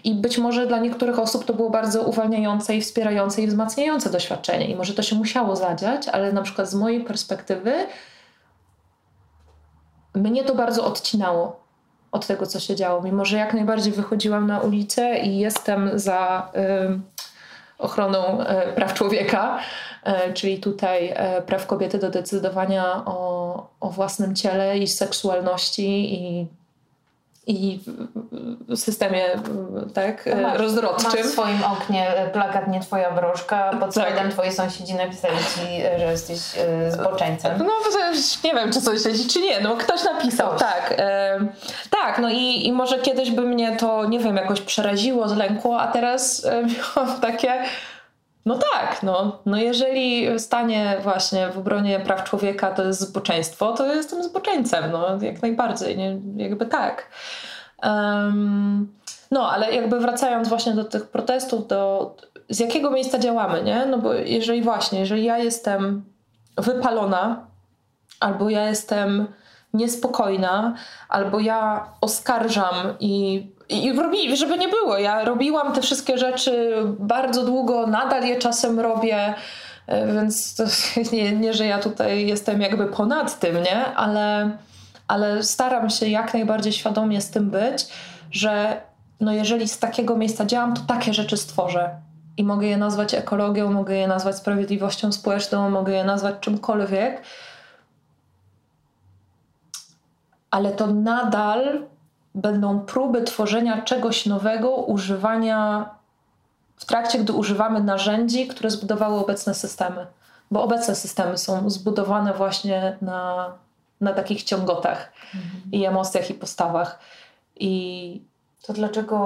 i być może dla niektórych osób to było bardzo uwalniające i wspierające i wzmacniające doświadczenie i może to się musiało zadziać, ale na przykład z mojej perspektywy mnie to bardzo odcinało od tego, co się działo. Mimo, że jak najbardziej wychodziłam na ulicę i jestem za y, ochroną y, praw człowieka, y, czyli tutaj e, praw kobiety do decydowania o, o własnym ciele i seksualności i i w systemie tak, no masz, rozrodczym. Masz w swoim oknie plakat Nie Twoja broszka, pod tak. spodem twoi sąsiedzi napisali ci, że jesteś e, zboczeńcem. No nie wiem, czy sąsiedzi, czy nie, no ktoś napisał, ktoś. tak. E, tak, no i, i może kiedyś by mnie to, nie wiem, jakoś przeraziło, zlękło, a teraz e, (laughs) miałam takie no tak, no, no jeżeli stanie właśnie w obronie praw człowieka to jest zboczeństwo, to jestem zboczeńcem, no jak najbardziej, nie, jakby tak. Um, no, ale jakby wracając właśnie do tych protestów, do z jakiego miejsca działamy, nie? No bo jeżeli właśnie, jeżeli ja jestem wypalona, albo ja jestem niespokojna, albo ja oskarżam i i robi, żeby nie było. Ja robiłam te wszystkie rzeczy bardzo długo, nadal je czasem robię, e, więc to (laughs) nie, nie że ja tutaj jestem jakby ponad tym, nie? Ale, ale staram się jak najbardziej świadomie z tym być, że no jeżeli z takiego miejsca działam, to takie rzeczy stworzę. I mogę je nazwać ekologią, mogę je nazwać sprawiedliwością społeczną, mogę je nazwać czymkolwiek. Ale to nadal będą próby tworzenia czegoś nowego, używania w trakcie, gdy używamy narzędzi, które zbudowały obecne systemy. Bo obecne systemy są zbudowane właśnie na, na takich ciągotach mhm. i emocjach i postawach. I to dlaczego,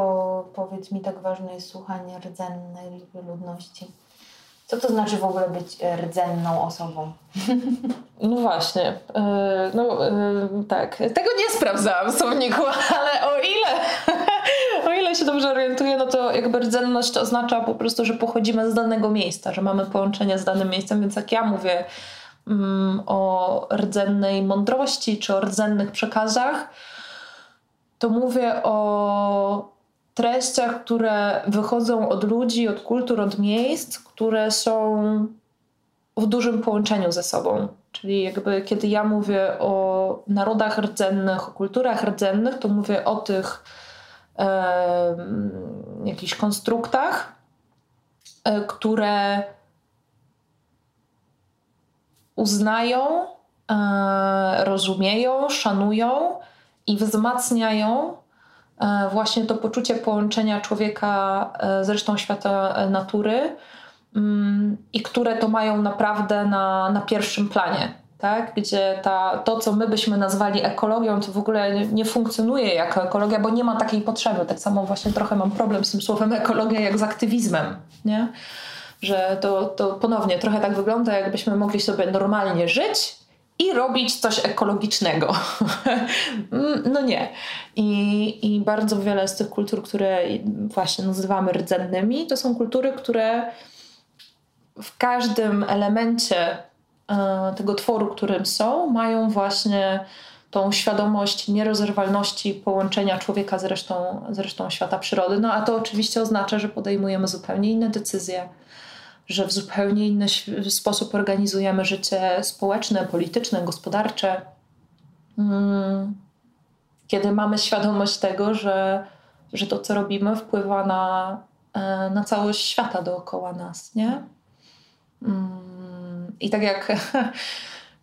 powiedz mi, tak ważne jest słuchanie rdzennej ludności? Co to znaczy w ogóle być e, rdzenną osobą? (laughs) No właśnie. E, no e, tak. Tego nie sprawdzałam w słowniku, ale o ile, (laughs) o ile się dobrze orientuję, no to jakby rdzenność oznacza po prostu, że pochodzimy z danego miejsca, że mamy połączenie z danym miejscem, więc jak ja mówię mm, o rdzennej mądrości czy o rdzennych przekazach, to mówię o treściach, które wychodzą od ludzi, od kultur, od miejsc, które są w dużym połączeniu ze sobą. Czyli jakby kiedy ja mówię o narodach rdzennych, o kulturach rdzennych, to mówię o tych e, jakichś konstruktach, e, które uznają, e, rozumieją, szanują i wzmacniają właśnie to poczucie połączenia człowieka e, z resztą świata e, natury mm, i które to mają naprawdę na, na pierwszym planie. Tak? Gdzie ta, to, co my byśmy nazwali ekologią, to w ogóle nie funkcjonuje jako ekologia, bo nie ma takiej potrzeby. Tak samo właśnie trochę mam problem z tym słowem ekologia, jak z aktywizmem. Nie? Że to, to ponownie trochę tak wygląda, jakbyśmy mogli sobie normalnie żyć i robić coś ekologicznego. (laughs) no nie. I, I bardzo wiele z tych kultur, które właśnie nazywamy rdzennymi, to są kultury, które w każdym elemencie e, tego tworu, którym są, mają właśnie tą świadomość nierozerwalności połączenia człowieka z resztą, z resztą świata przyrody. No a to oczywiście oznacza, że podejmujemy zupełnie inne decyzje, że w zupełnie inny sposób organizujemy życie społeczne, polityczne, gospodarcze. Mm. Kiedy mamy świadomość tego, że, że to, co robimy, wpływa na, e, na całość świata dookoła nas, nie? Mm. I tak jak (laughs)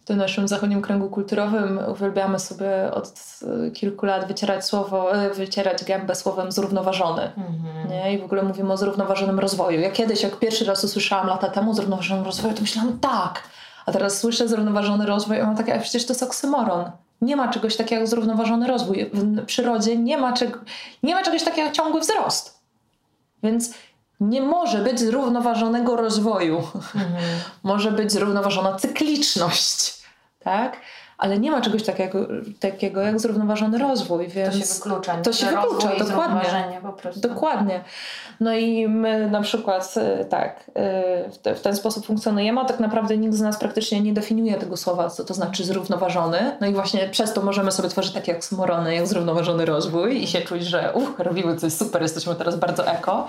tym naszym zachodnim kręgu kulturowym uwielbiamy sobie od kilku lat wycierać słowo, e, wycierać gębę słowem zrównoważony. Mhm. Nie? I w ogóle mówimy o zrównoważonym rozwoju. Ja kiedyś, jak pierwszy raz usłyszałam lata temu o zrównoważonym rozwoju, to myślałam tak. A teraz słyszę zrównoważony rozwój i mam takie, a przecież to jest oksymoron. Nie ma czegoś takiego jak zrównoważony rozwój. W przyrodzie nie ma, czego, nie ma czegoś takiego jak ciągły wzrost. Więc nie może być zrównoważonego rozwoju. Mhm. (laughs) może być zrównoważona cykliczność, tak? Ale nie ma czegoś takiego, takiego jak zrównoważony rozwój. Więc to się wyklucza. To się wyklucza, dokładnie. Dokładnie. No i my na przykład y, tak, y, w ten sposób funkcjonujemy, a tak naprawdę nikt z nas praktycznie nie definiuje tego słowa, co to znaczy zrównoważony. No i właśnie przez to możemy sobie tworzyć takie smorony, jak zrównoważony rozwój i się czuć, że uch, robimy coś super, jesteśmy teraz bardzo eko.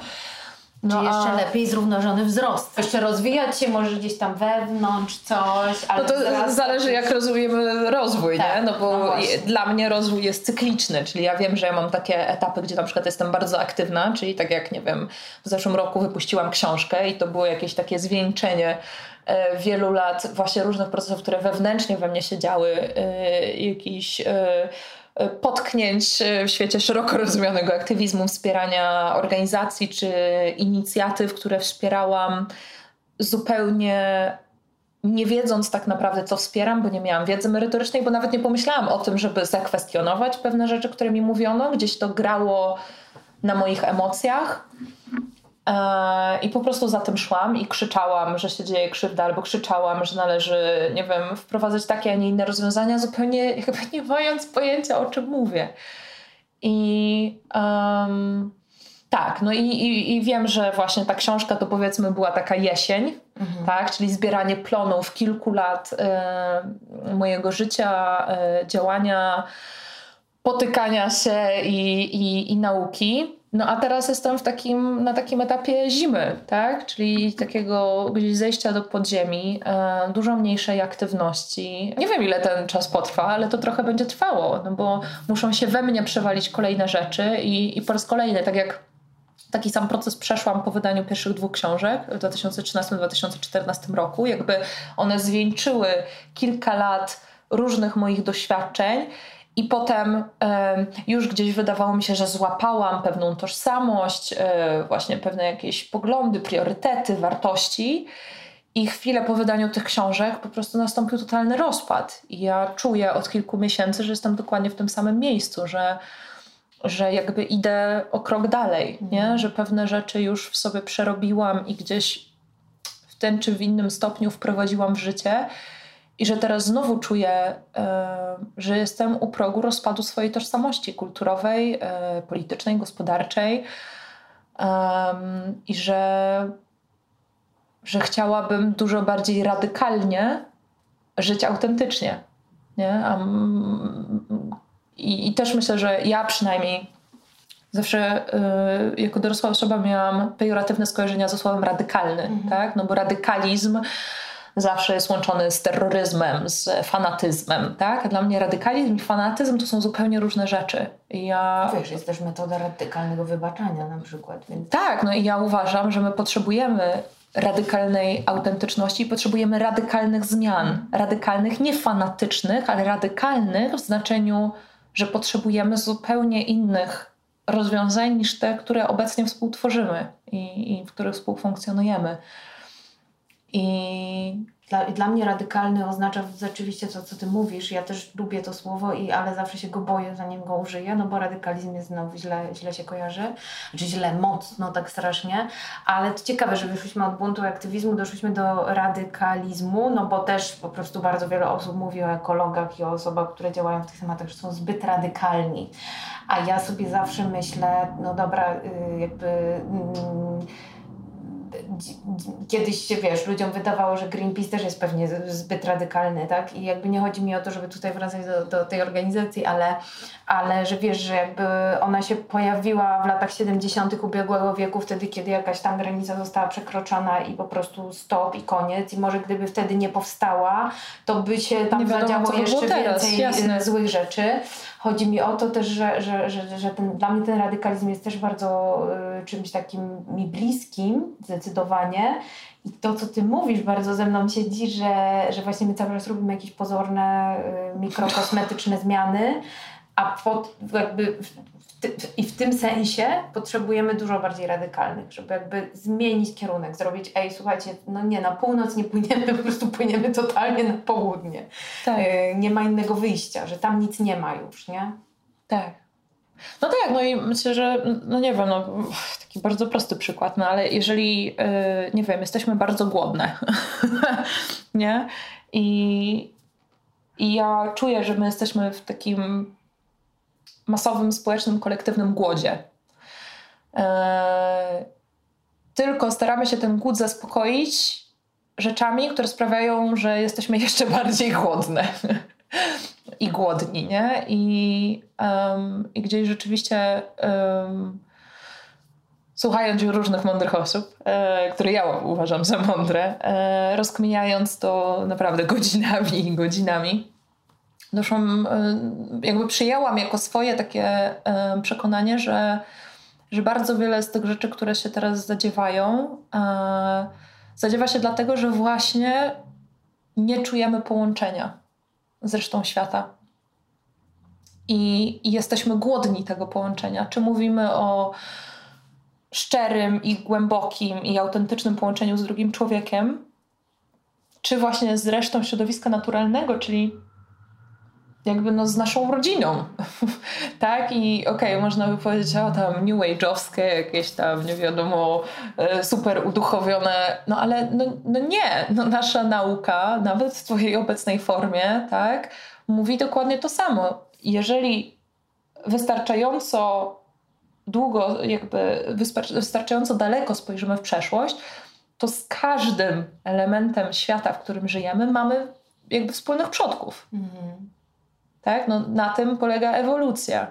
No, Czy jeszcze a... lepiej zrównoważony wzrost. Jeszcze rozwijać się może gdzieś tam wewnątrz coś, ale No to zależy jak rozumiemy rozwój, tak, nie? No bo no dla mnie rozwój jest cykliczny, czyli ja wiem, że ja mam takie etapy, gdzie na przykład jestem bardzo aktywna, czyli tak jak, nie wiem, w zeszłym roku wypuściłam książkę i to było jakieś takie zwieńczenie e, wielu lat właśnie różnych procesów, które wewnętrznie we mnie się działy, e, jakiś e, potknięć w świecie szeroko rozumianego aktywizmu, wspierania organizacji czy inicjatyw, które wspierałam zupełnie nie wiedząc tak naprawdę, co wspieram, bo nie miałam wiedzy merytorycznej, bo nawet nie pomyślałam o tym, żeby zakwestionować pewne rzeczy, które mi mówiono. Gdzieś to grało na moich emocjach. E, I po prostu za tym szłam i krzyczałam, że się dzieje krzywda, albo krzyczałam, że należy, nie wiem, wprowadzać takie, a nie inne rozwiązania, zupełnie chyba nie mając pojęcia, o czym mówię. I um, tak, no i, i, i, wiem, że właśnie ta książka to powiedzmy była taka jesień, mhm. tak, czyli zbieranie plonów kilku lat y, mojego życia, y, działania, potykania się i, i nauki. No a teraz jestem w takim, na takim etapie zimy, tak? Czyli takiego gdzieś zejścia do podziemi, e, dużo mniejszej aktywności. Nie wiem ile ten czas potrwa, ale to trochę będzie trwało, no bo muszą się we mnie przewalić kolejne rzeczy i, i po raz kolejny, tak jak taki sam proces przeszłam po wydaniu pierwszych dwóch książek w 2013-2014 roku. Jakby one zwieńczyły kilka lat różnych moich doświadczeń i potem już gdzieś wydawało mi się, że złapałam pewną tożsamość, e, właśnie pewne jakieś poglądy, priorytety, wartości. I chwilę po wydaniu tych książek po prostu nastąpił totalny rozpad. I ja czuję od kilku miesięcy, że jestem dokładnie w tym samym miejscu, że, że jakby idę o krok dalej, nie? Mhm. że pewne rzeczy już w sobie przerobiłam i gdzieś w ten czy w innym stopniu wprowadziłam w życie i że teraz znowu czuję, e, że jestem u progu rozpadu swojej tożsamości kulturowej, e, politycznej, gospodarczej i że, że chciałabym dużo bardziej radykalnie żyć autentycznie. Nie? I, I też myślę, że ja przynajmniej zawsze y, jako dorosła osoba miałam pejoratywne skojarzenia ze słowem radykalny, mhm. tak? No bo radykalizm zawsze jest łączony z terroryzmem, z fanatyzmem, tak? Dla mnie radykalizm i fanatyzm to są zupełnie różne rzeczy. Ja... Wiesz, jest też metoda radykalnego wybaczania na przykład. Więc... Tak, no i ja uważam, że my potrzebujemy radykalnej autentyczności i potrzebujemy radykalnych zmian. Radykalnych, nie fanatycznych, ale radykalnych w znaczeniu, że potrzebujemy zupełnie innych rozwiązań niż te, które obecnie współtworzymy i, i w których współfunkcjonujemy. I, Dla, dla mnie radykalny oznacza rzeczywiście to, co ty mówisz. Ja też lubię to słowo, i, ale zawsze się go boję, zanim go użyję, no bo radykalizm jest znowu źle, źle się kojarzy. Znaczy źle, mocno, tak strasznie. Ale to ciekawe, że wyszliśmy od buntu aktywizmu, doszliśmy do radykalizmu, no bo też po prostu bardzo wiele osób mówi o ekologach i o osobach, które działają w tych tematach, że są zbyt radykalni. A ja sobie zawsze myślę, no dobra, y, jakby... Kiedyś się, wiesz, ludziom wydawało, że Greenpeace też jest pewnie zbyt radykalny, tak? I jakby nie chodzi mi o to, żeby tutaj wracać do, do tej organizacji, ale, ale że wiesz, że jakby ona się pojawiła w latach 70. ubiegłego wieku, wtedy, kiedy jakaś tam granica została przekroczona i po prostu stop i koniec. I może gdyby wtedy nie powstała, to by się tam wiadomo, zadziało jeszcze więcej jasne. złych rzeczy. Chodzi mi o to też, że, że, że, że ten, dla mnie ten radykalizm jest też bardzo y, czymś takim mi bliskim, zdecydowanie. I to, co ty mówisz, bardzo ze mną siedzi, że, że właśnie my cały czas robimy jakieś pozorne, y, mikrokosmetyczne zmiany, a pod, jakby i w tym sensie potrzebujemy dużo bardziej radykalnych, żeby jakby zmienić kierunek, zrobić, ej, słuchajcie, no nie, na północ nie płyniemy, (laughs) po prostu płyniemy totalnie na południe. Tak. E, nie ma innego wyjścia, że tam nic nie ma już, nie? Tak. No tak, no i myślę, że, no nie wiem, no, taki bardzo prosty przykład, no ale jeżeli, yy, nie wiem, jesteśmy bardzo głodne, (laughs) nie? I, I ja czuję, że my jesteśmy w takim masowym, społecznym, kolektywnym głodzie. E, tylko staramy się ten głód zaspokoić rzeczami, które sprawiają, że jesteśmy (laughs) jeszcze bardziej głodne (laughs) i głodni, nie? I, um, i gdzieś rzeczywiście um, słuchając różnych mądrych osób, e, które ja uważam za mądre, e, rozkminiając to naprawdę godzinami i godzinami, doszłam, e, jakby przyjęłam jako swoje takie e, przekonanie, że, że bardzo wiele z tych rzeczy, które się teraz zadziewają, e, zadziewa się dlatego, że właśnie nie czujemy połączenia z resztą świata. I, I jesteśmy głodni tego połączenia. Czy mówimy o szczerym i głębokim i autentycznym połączeniu z drugim człowiekiem, czy właśnie z resztą środowiska naturalnego, czyli jakby no z naszą rodziną, (laughs) tak? I okej, okay, można by powiedzieć, o tam new age'owskie, jakieś tam, nie wiadomo, e, super uduchowione, no ale no, no nie, no nasza nauka, nawet w twojej obecnej formie, tak? Mówi dokładnie to samo. Jeżeli wystarczająco długo, jakby wystarczająco daleko spojrzymy w przeszłość, to z każdym elementem świata, w którym żyjemy, mamy jakby wspólnych przodków. Mhm. Tak? No, na tym polega ewolucja.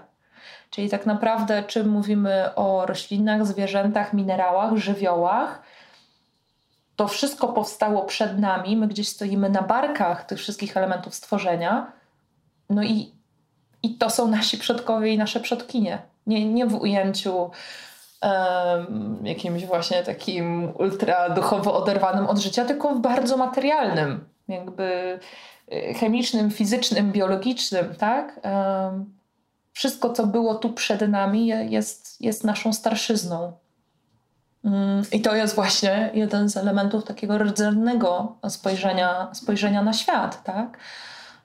Czyli tak naprawdę, czy mówimy o roślinach, zwierzętach, minerałach, żywiołach, to wszystko powstało przed nami, my gdzieś stoimy na barkach tych wszystkich elementów stworzenia. No i, i to są nasi przodkowie i nasze przodkinie. Nie, nie w ujęciu um, jakimś właśnie takim ultra duchowo oderwanym od życia, tylko w bardzo materialnym. Jakby chemicznym, fizycznym, biologicznym, tak? Wszystko, co było tu przed nami, jest, jest naszą starszyzną. Mm, I to jest właśnie jeden z elementów takiego rdzennego spojrzenia, spojrzenia na świat, tak?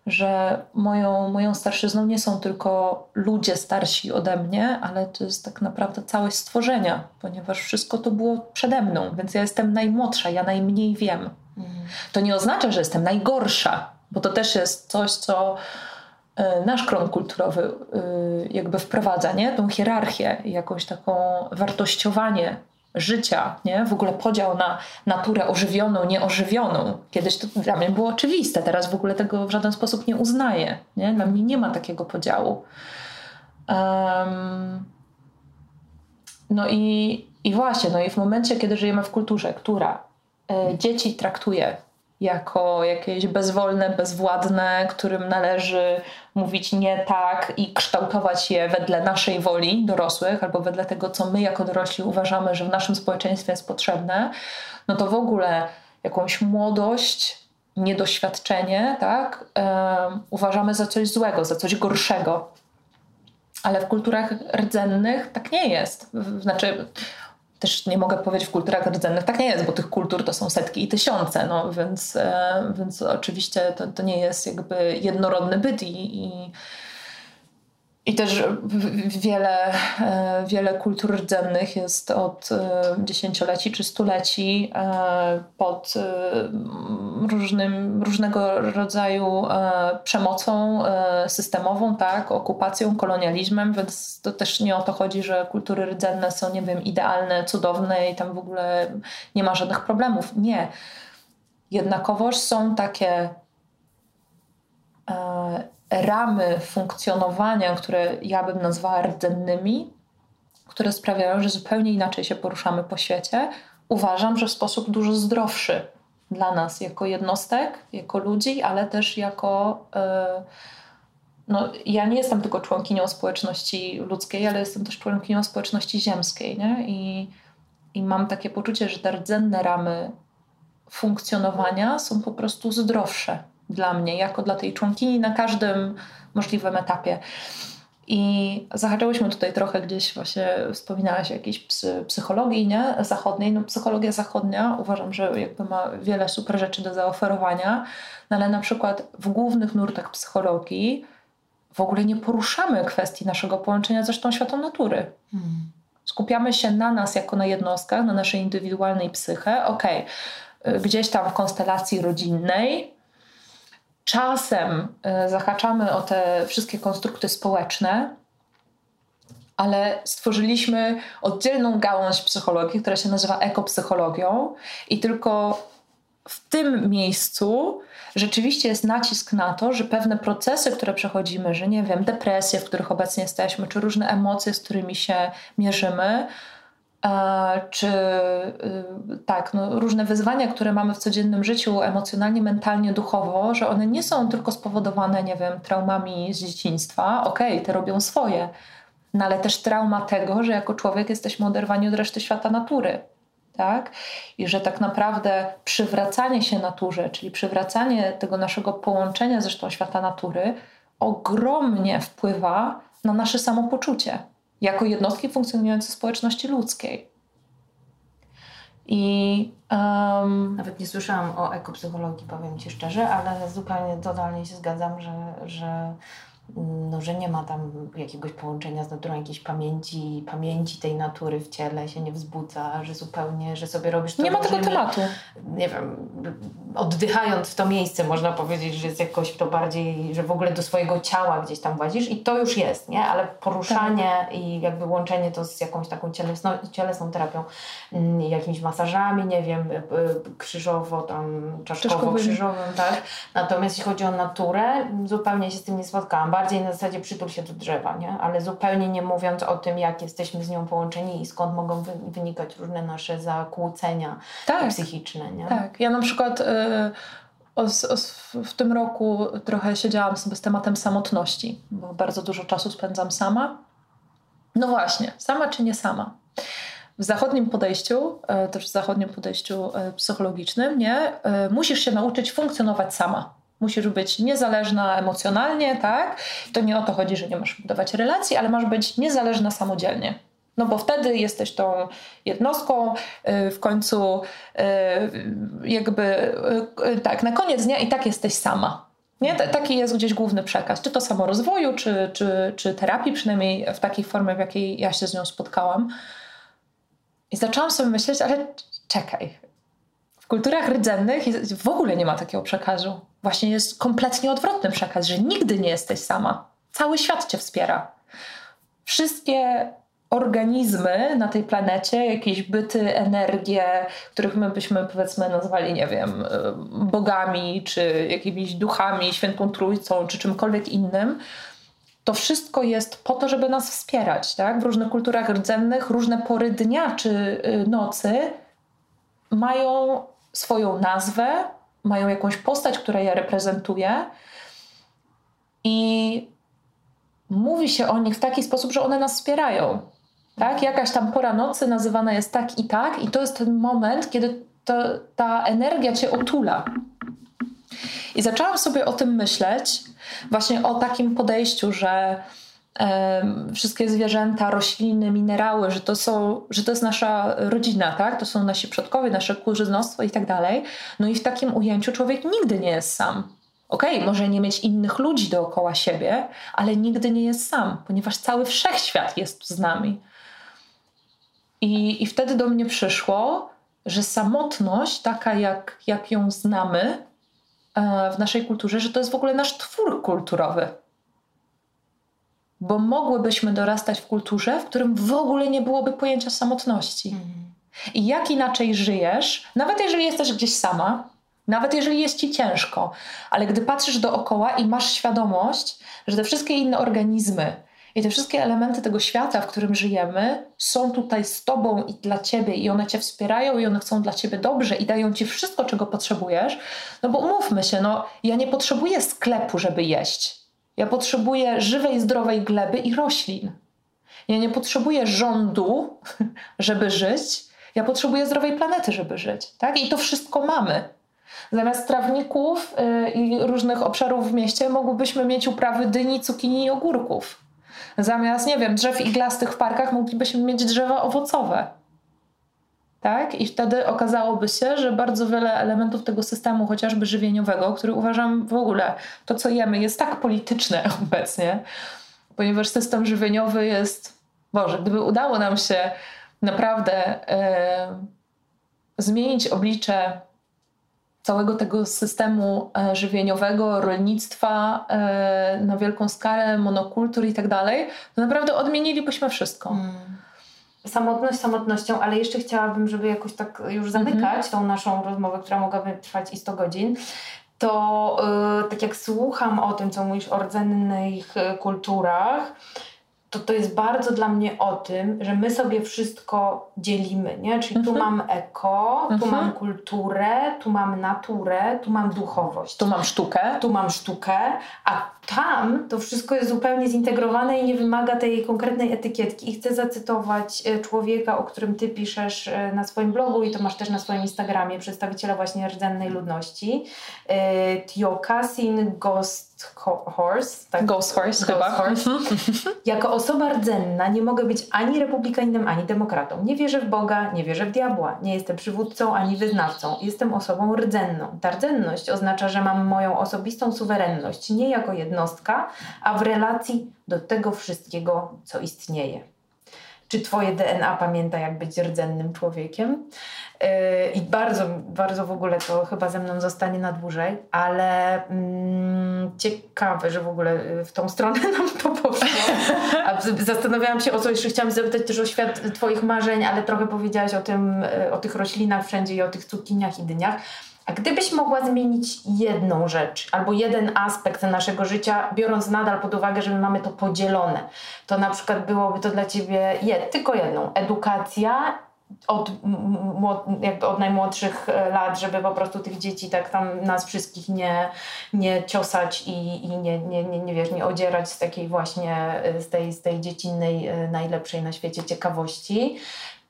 Że moją, moją starszyzną nie są tylko ludzie starsi ode mnie, ale to jest tak naprawdę całość stworzenia, ponieważ wszystko to było przede mną, więc ja jestem najmłodsza, ja najmniej wiem. Mhm. To nie oznacza, że jestem najgorsza, bo to też jest coś, co e, nasz krąg kulturowy e, jakby wprowadza, nie? Tą hierarchię, jakąś taką wartościowanie życia, nie? W ogóle podział na naturę ożywioną, nieożywioną. Kiedyś to dla mnie było oczywiste, teraz w ogóle tego w żaden sposób nie uznaję, nie? Dla mnie nie ma takiego podziału. Um, no i, i właśnie, no i w momencie, kiedy żyjemy w kulturze, która y, dzieci traktuje jako jakieś bezwolne, bezwładne, którym należy mówić nie tak i kształtować je wedle naszej woli dorosłych albo wedle tego, co my jako dorośli uważamy, że w naszym społeczeństwie jest potrzebne, no to w ogóle jakąś młodość, niedoświadczenie, tak, uważamy za coś złego, za coś gorszego. Ale w kulturach rdzennych tak nie jest. Znaczy, też nie mogę powiedzieć w kulturach rdzennych, tak nie jest, bo tych kultur to są setki i tysiące, no więc, e, więc oczywiście to, to nie jest jakby jednorodny byt i, i i też wiele, e, wiele kultur rdzennych jest od e, dziesięcioleci czy stuleci e, pod różnym, różnego rodzaju przemocą systemową, tak, okupacją, kolonializmem, więc to też nie o to chodzi, że kultury rdzenne są, nie wiem, idealne, cudowne i tam w ogóle nie ma żadnych problemów. Nie. Jednakowoż są takie ramy funkcjonowania, które ja bym nazwała rdzennymi, które sprawiają, że zupełnie inaczej się poruszamy po świecie, uważam, że w sposób dużo zdrowszy dla nas jako jednostek, jako ludzi, ale też jako. Yy, no, ja nie jestem tylko członkinią społeczności ludzkiej, ale jestem też członkinią społeczności ziemskiej. Nie? I, I mam takie poczucie, że te rdzenne ramy funkcjonowania są po prostu zdrowsze dla mnie, jako dla tej członkini na każdym możliwym etapie. I zahaczyłyśmy tutaj trochę gdzieś właśnie, wspominałaś o jakiejś psy, psychologii nie? zachodniej. No, psychologia zachodnia uważam, że jakby ma wiele super rzeczy do zaoferowania, no, ale na przykład w głównych nurtach psychologii w ogóle nie poruszamy kwestii naszego połączenia ze sztą światą natury. Hmm. Skupiamy się na nas jako na jednostkach, na naszej indywidualnej psyche. Okej, okay. gdzieś tam w konstelacji rodzinnej Czasem e, zahaczamy o te wszystkie konstrukty społeczne, ale stworzyliśmy oddzielną gałąź psychologii, która się nazywa ekopsychologią, i tylko w tym miejscu rzeczywiście jest nacisk na to, że pewne procesy, które przechodzimy, że nie wiem, depresje, w których obecnie jesteśmy, czy różne emocje, z którymi się mierzymy, czy y, tak, no, różne wyzwania, które mamy w codziennym życiu emocjonalnie, mentalnie, duchowo, że one nie są tylko spowodowane, nie wiem, traumami z dzieciństwa. Okej, okay, te robią swoje, no ale też trauma tego, że jako człowiek jesteśmy oderwani od reszty świata natury. Tak? I że tak naprawdę przywracanie się naturze, czyli przywracanie tego naszego połączenia ze świata natury, ogromnie wpływa na nasze samopoczucie jako jednostki funkcjonujące w społeczności ludzkiej. I um, nawet nie słyszałam o ekopsychologii, powiem ci szczerze, ale zupełnie totalnie się zgadzam, że, że no, że nie ma tam jakiegoś połączenia z naturą, jakiejś pamięci, pamięci tej natury w ciele się nie wzbudza, że zupełnie, że sobie robisz to Nie ma tego tematu. Nie wiem, oddychając w to miejsce można powiedzieć, że jest jakoś to bardziej, że w ogóle do swojego ciała gdzieś tam włazisz i to już jest, nie? Ale poruszanie tak. i jakby łączenie to z jakąś taką cielesną, cielesną terapią, mm, jakimiś masażami, nie wiem, y, y, krzyżowo tam, czaszkowo-krzyżowym, tak? Natomiast jeśli chodzi o naturę, zupełnie się z tym nie spotkałam bardziej na zasadzie przytul się do drzewa, nie? ale zupełnie nie mówiąc o tym, jak jesteśmy z nią połączeni i skąd mogą wynikać różne nasze zakłócenia tak, psychiczne. Nie? Tak, ja na przykład y, w tym roku trochę siedziałam sobie z tematem samotności, bo bardzo dużo czasu spędzam sama. No właśnie, sama czy nie sama? W zachodnim podejściu, y, też w zachodnim podejściu y, psychologicznym, nie, musisz się nauczyć funkcjonować sama Musisz być niezależna emocjonalnie, tak? To nie o to chodzi, że nie masz budować relacji, ale masz być niezależna samodzielnie. No bo wtedy jesteś tą jednostką, y, w końcu y, jakby y, tak, na koniec dnia i tak jesteś sama. Nie? Taki jest gdzieś główny przekaz, czy to samorozwoju, czy, czy, czy terapii, przynajmniej w takiej formie, w jakiej ja się z nią spotkałam. I zaczęłam sobie myśleć, ale czekaj, w kulturach rdzennych w ogóle nie ma takiego przekazu właśnie jest kompletnie odwrotny przekaz, że nigdy nie jesteś sama. Cały świat cię wspiera. Wszystkie organizmy na tej planecie, jakieś byty, energie, których my byśmy powiedzmy nazwali, nie wiem, bogami, czy jakimiś duchami, świętą trójcą, czy czymkolwiek innym, to wszystko jest po to, żeby nas wspierać. Tak? W różnych kulturach rdzennych różne pory dnia czy y, nocy mają swoją nazwę, mają jakąś postać, która je reprezentuje i mówi się o nich w taki sposób, że one nas wspierają. Tak? Jakaś tam pora nocy nazywana jest tak i tak, i to jest ten moment, kiedy to, ta energia cię otula. I zaczęłam sobie o tym myśleć, właśnie o takim podejściu, że wszystkie zwierzęta, rośliny, minerały, że to, są, że to jest nasza rodzina, tak? To są nasi przodkowie, nasze kurzynostwo i tak dalej. No i w takim ujęciu człowiek nigdy nie jest sam. Okej, okay, może nie mieć innych ludzi dookoła siebie, ale nigdy nie jest sam, ponieważ cały wszechświat jest z nami. I, i wtedy do mnie przyszło, że samotność, taka jak, jak ją znamy e, w naszej kulturze, że to jest w ogóle nasz twór kulturowy bo mogłybyśmy dorastać w kulturze, w którym w ogóle nie byłoby pojęcia samotności. Mhm. I jak inaczej żyjesz, nawet jeżeli jesteś gdzieś sama, nawet jeżeli jest ci ciężko, ale gdy patrzysz dookoła i masz świadomość, że te wszystkie inne organizmy i te wszystkie elementy tego świata, w którym żyjemy, są tutaj z tobą i dla ciebie, i one cię wspierają, i one chcą dla ciebie dobrze i dają ci wszystko, czego potrzebujesz, no bo umówmy się, no ja nie potrzebuję sklepu, żeby jeść. Ja potrzebuję żywej, zdrowej gleby i roślin. Ja nie potrzebuję rządu, (laughs) żeby żyć. Ja potrzebuję zdrowej planety, żeby żyć. Tak? I to wszystko mamy. Zamiast trawników yy, i różnych obszarów w mieście mogłybyśmy mieć uprawy dyni, cukinii i ogórków. Zamiast, nie wiem, drzew iglastych w parkach moglibyśmy mieć drzewa owocowe. Tak? I wtedy okazałoby się, że bardzo wiele elementów tego systemu, chociażby żywieniowego, który uważam w ogóle to, co jemy, jest tak polityczne (laughs) obecnie, ponieważ system żywieniowy jest, Boże, gdyby udało nam się naprawdę e, zmienić oblicze całego tego systemu e, żywieniowego, rolnictwa e, na wielką skalę, monokultur i tak dalej, to naprawdę odmienilibyśmy wszystko. Mm samotność samotnością, ale jeszcze chciałabym, żeby jakoś tak już zamykać mm -hmm. tą naszą rozmowę, która mogłaby trwać i 100 godzin, to yy, tak jak słucham o tym, co mówisz o rdzennych y, kulturach, to to jest bardzo dla mnie o tym, że my sobie wszystko dzielimy, nie? Czyli tu mhm. mam eko, tu mhm. mam kulturę, tu mam naturę, tu mam duchowość. Tu mam sztukę. Tu mam sztukę, a tam to wszystko jest zupełnie zintegrowane i nie wymaga tej konkretnej etykietki. I chcę zacytować e, człowieka, o którym ty piszesz e, na swoim blogu i to masz też na swoim Instagramie, przedstawiciela właśnie rdzennej ludności. E, Tiokasin Ghost Horse. Tak? Ghost Horse Ghost chyba. Horse. (laughs) jako osoba rdzenna nie mogę być ani republikaninem, ani demokratą. Nie wierzę w Boga, nie wierzę w diabła. Nie jestem przywódcą, ani wyznawcą. Jestem osobą rdzenną. Ta rdzenność oznacza, że mam moją osobistą suwerenność, nie jako jednostka, a w relacji do tego wszystkiego, co istnieje. Czy twoje DNA pamięta, jak być rdzennym człowiekiem? Yy, I bardzo, bardzo w ogóle to chyba ze mną zostanie na dłużej, ale mm, ciekawe, że w ogóle y, w tą stronę nam to poszło. (laughs) A zastanawiałam się o coś, że chciałam zapytać też o świat Twoich marzeń, ale trochę powiedziałaś o tym, y, o tych roślinach wszędzie i o tych cukiniach i dyniach. A gdybyś mogła zmienić jedną rzecz albo jeden aspekt naszego życia, biorąc nadal pod uwagę, że my mamy to podzielone, to na przykład byłoby to dla ciebie jed, tylko jedną. Edukacja od, jakby od najmłodszych e, lat, żeby po prostu tych dzieci tak tam nas wszystkich nie, nie ciosać i, i nie, nie, nie, nie, wiesz, nie odzierać z takiej właśnie, e, z tej, z tej dziecinnej, e, najlepszej na świecie ciekawości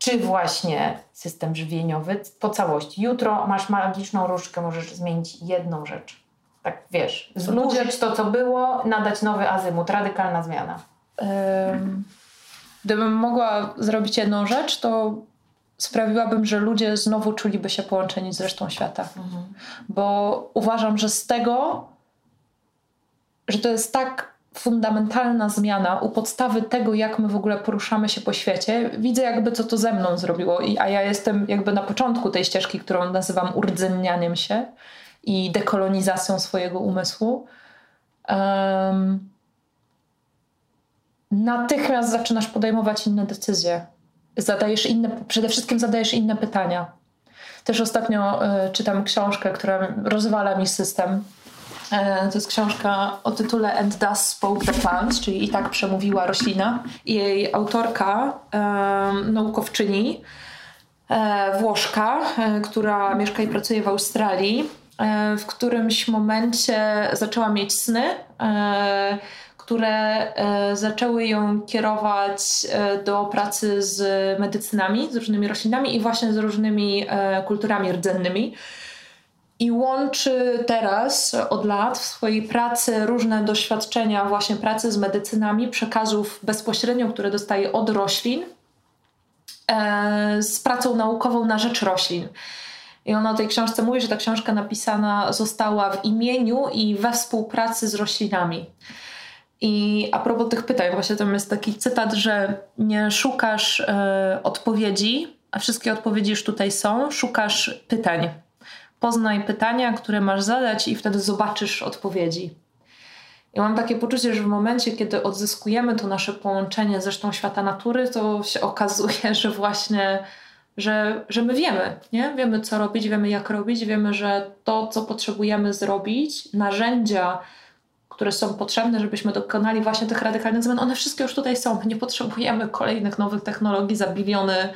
czy właśnie system żywieniowy po całości. Jutro masz magiczną różdżkę, możesz zmienić jedną rzecz. Tak wiesz, zburzyć to, co było, nadać nowy azymut, radykalna zmiana. Gdybym mogła zrobić jedną rzecz, to sprawiłabym, że ludzie znowu czuliby się połączeni z resztą świata. Mhm. Bo uważam, że z tego, że to jest tak fundamentalna zmiana u podstawy tego, jak my w ogóle poruszamy się po świecie. Widzę jakby co to ze mną zrobiło, I, a ja jestem jakby na początku tej ścieżki, którą nazywam urdzennianiem się i dekolonizacją swojego umysłu. Um, natychmiast zaczynasz podejmować inne decyzje. Zadajesz inne, przede wszystkim zadajesz inne pytania. Też ostatnio y, czytam książkę, która rozwala mi system to jest książka o tytule And Thus Spoke the Plant, czyli I tak przemówiła roślina. Jej autorka, naukowczyni, e, Włoszka, e, która mieszka i pracuje w Australii, w którymś momencie zaczęła mieć sny, które zaczęły ją kierować do pracy z medycynami, z różnymi roślinami i właśnie z różnymi kulturami rdzennymi. I łączy teraz od lat w swojej pracy różne doświadczenia właśnie pracy z medycynami, przekazów bezpośrednio, które dostaje od roślin, e, z pracą naukową na rzecz roślin. I ona o tej książce mówi, że ta książka napisana została w imieniu i we współpracy z roślinami. I a propos tych pytań, właśnie tam jest taki cytat, że nie szukasz e, odpowiedzi, a wszystkie odpowiedzi już tutaj są, szukasz pytań. Poznaj pytania, które masz zadać, i wtedy zobaczysz odpowiedzi. I mam takie poczucie, że w momencie, kiedy odzyskujemy to nasze połączenie ze resztą świata natury, to się (laughs) okazuje, że właśnie, że, że my wiemy, nie? Wiemy, co robić, wiemy, jak robić, wiemy, że to, co potrzebujemy zrobić, narzędzia, które są potrzebne, żebyśmy dokonali właśnie tych radykalnych zmian, one wszystkie już tutaj są. My nie potrzebujemy kolejnych nowych technologii za biliony,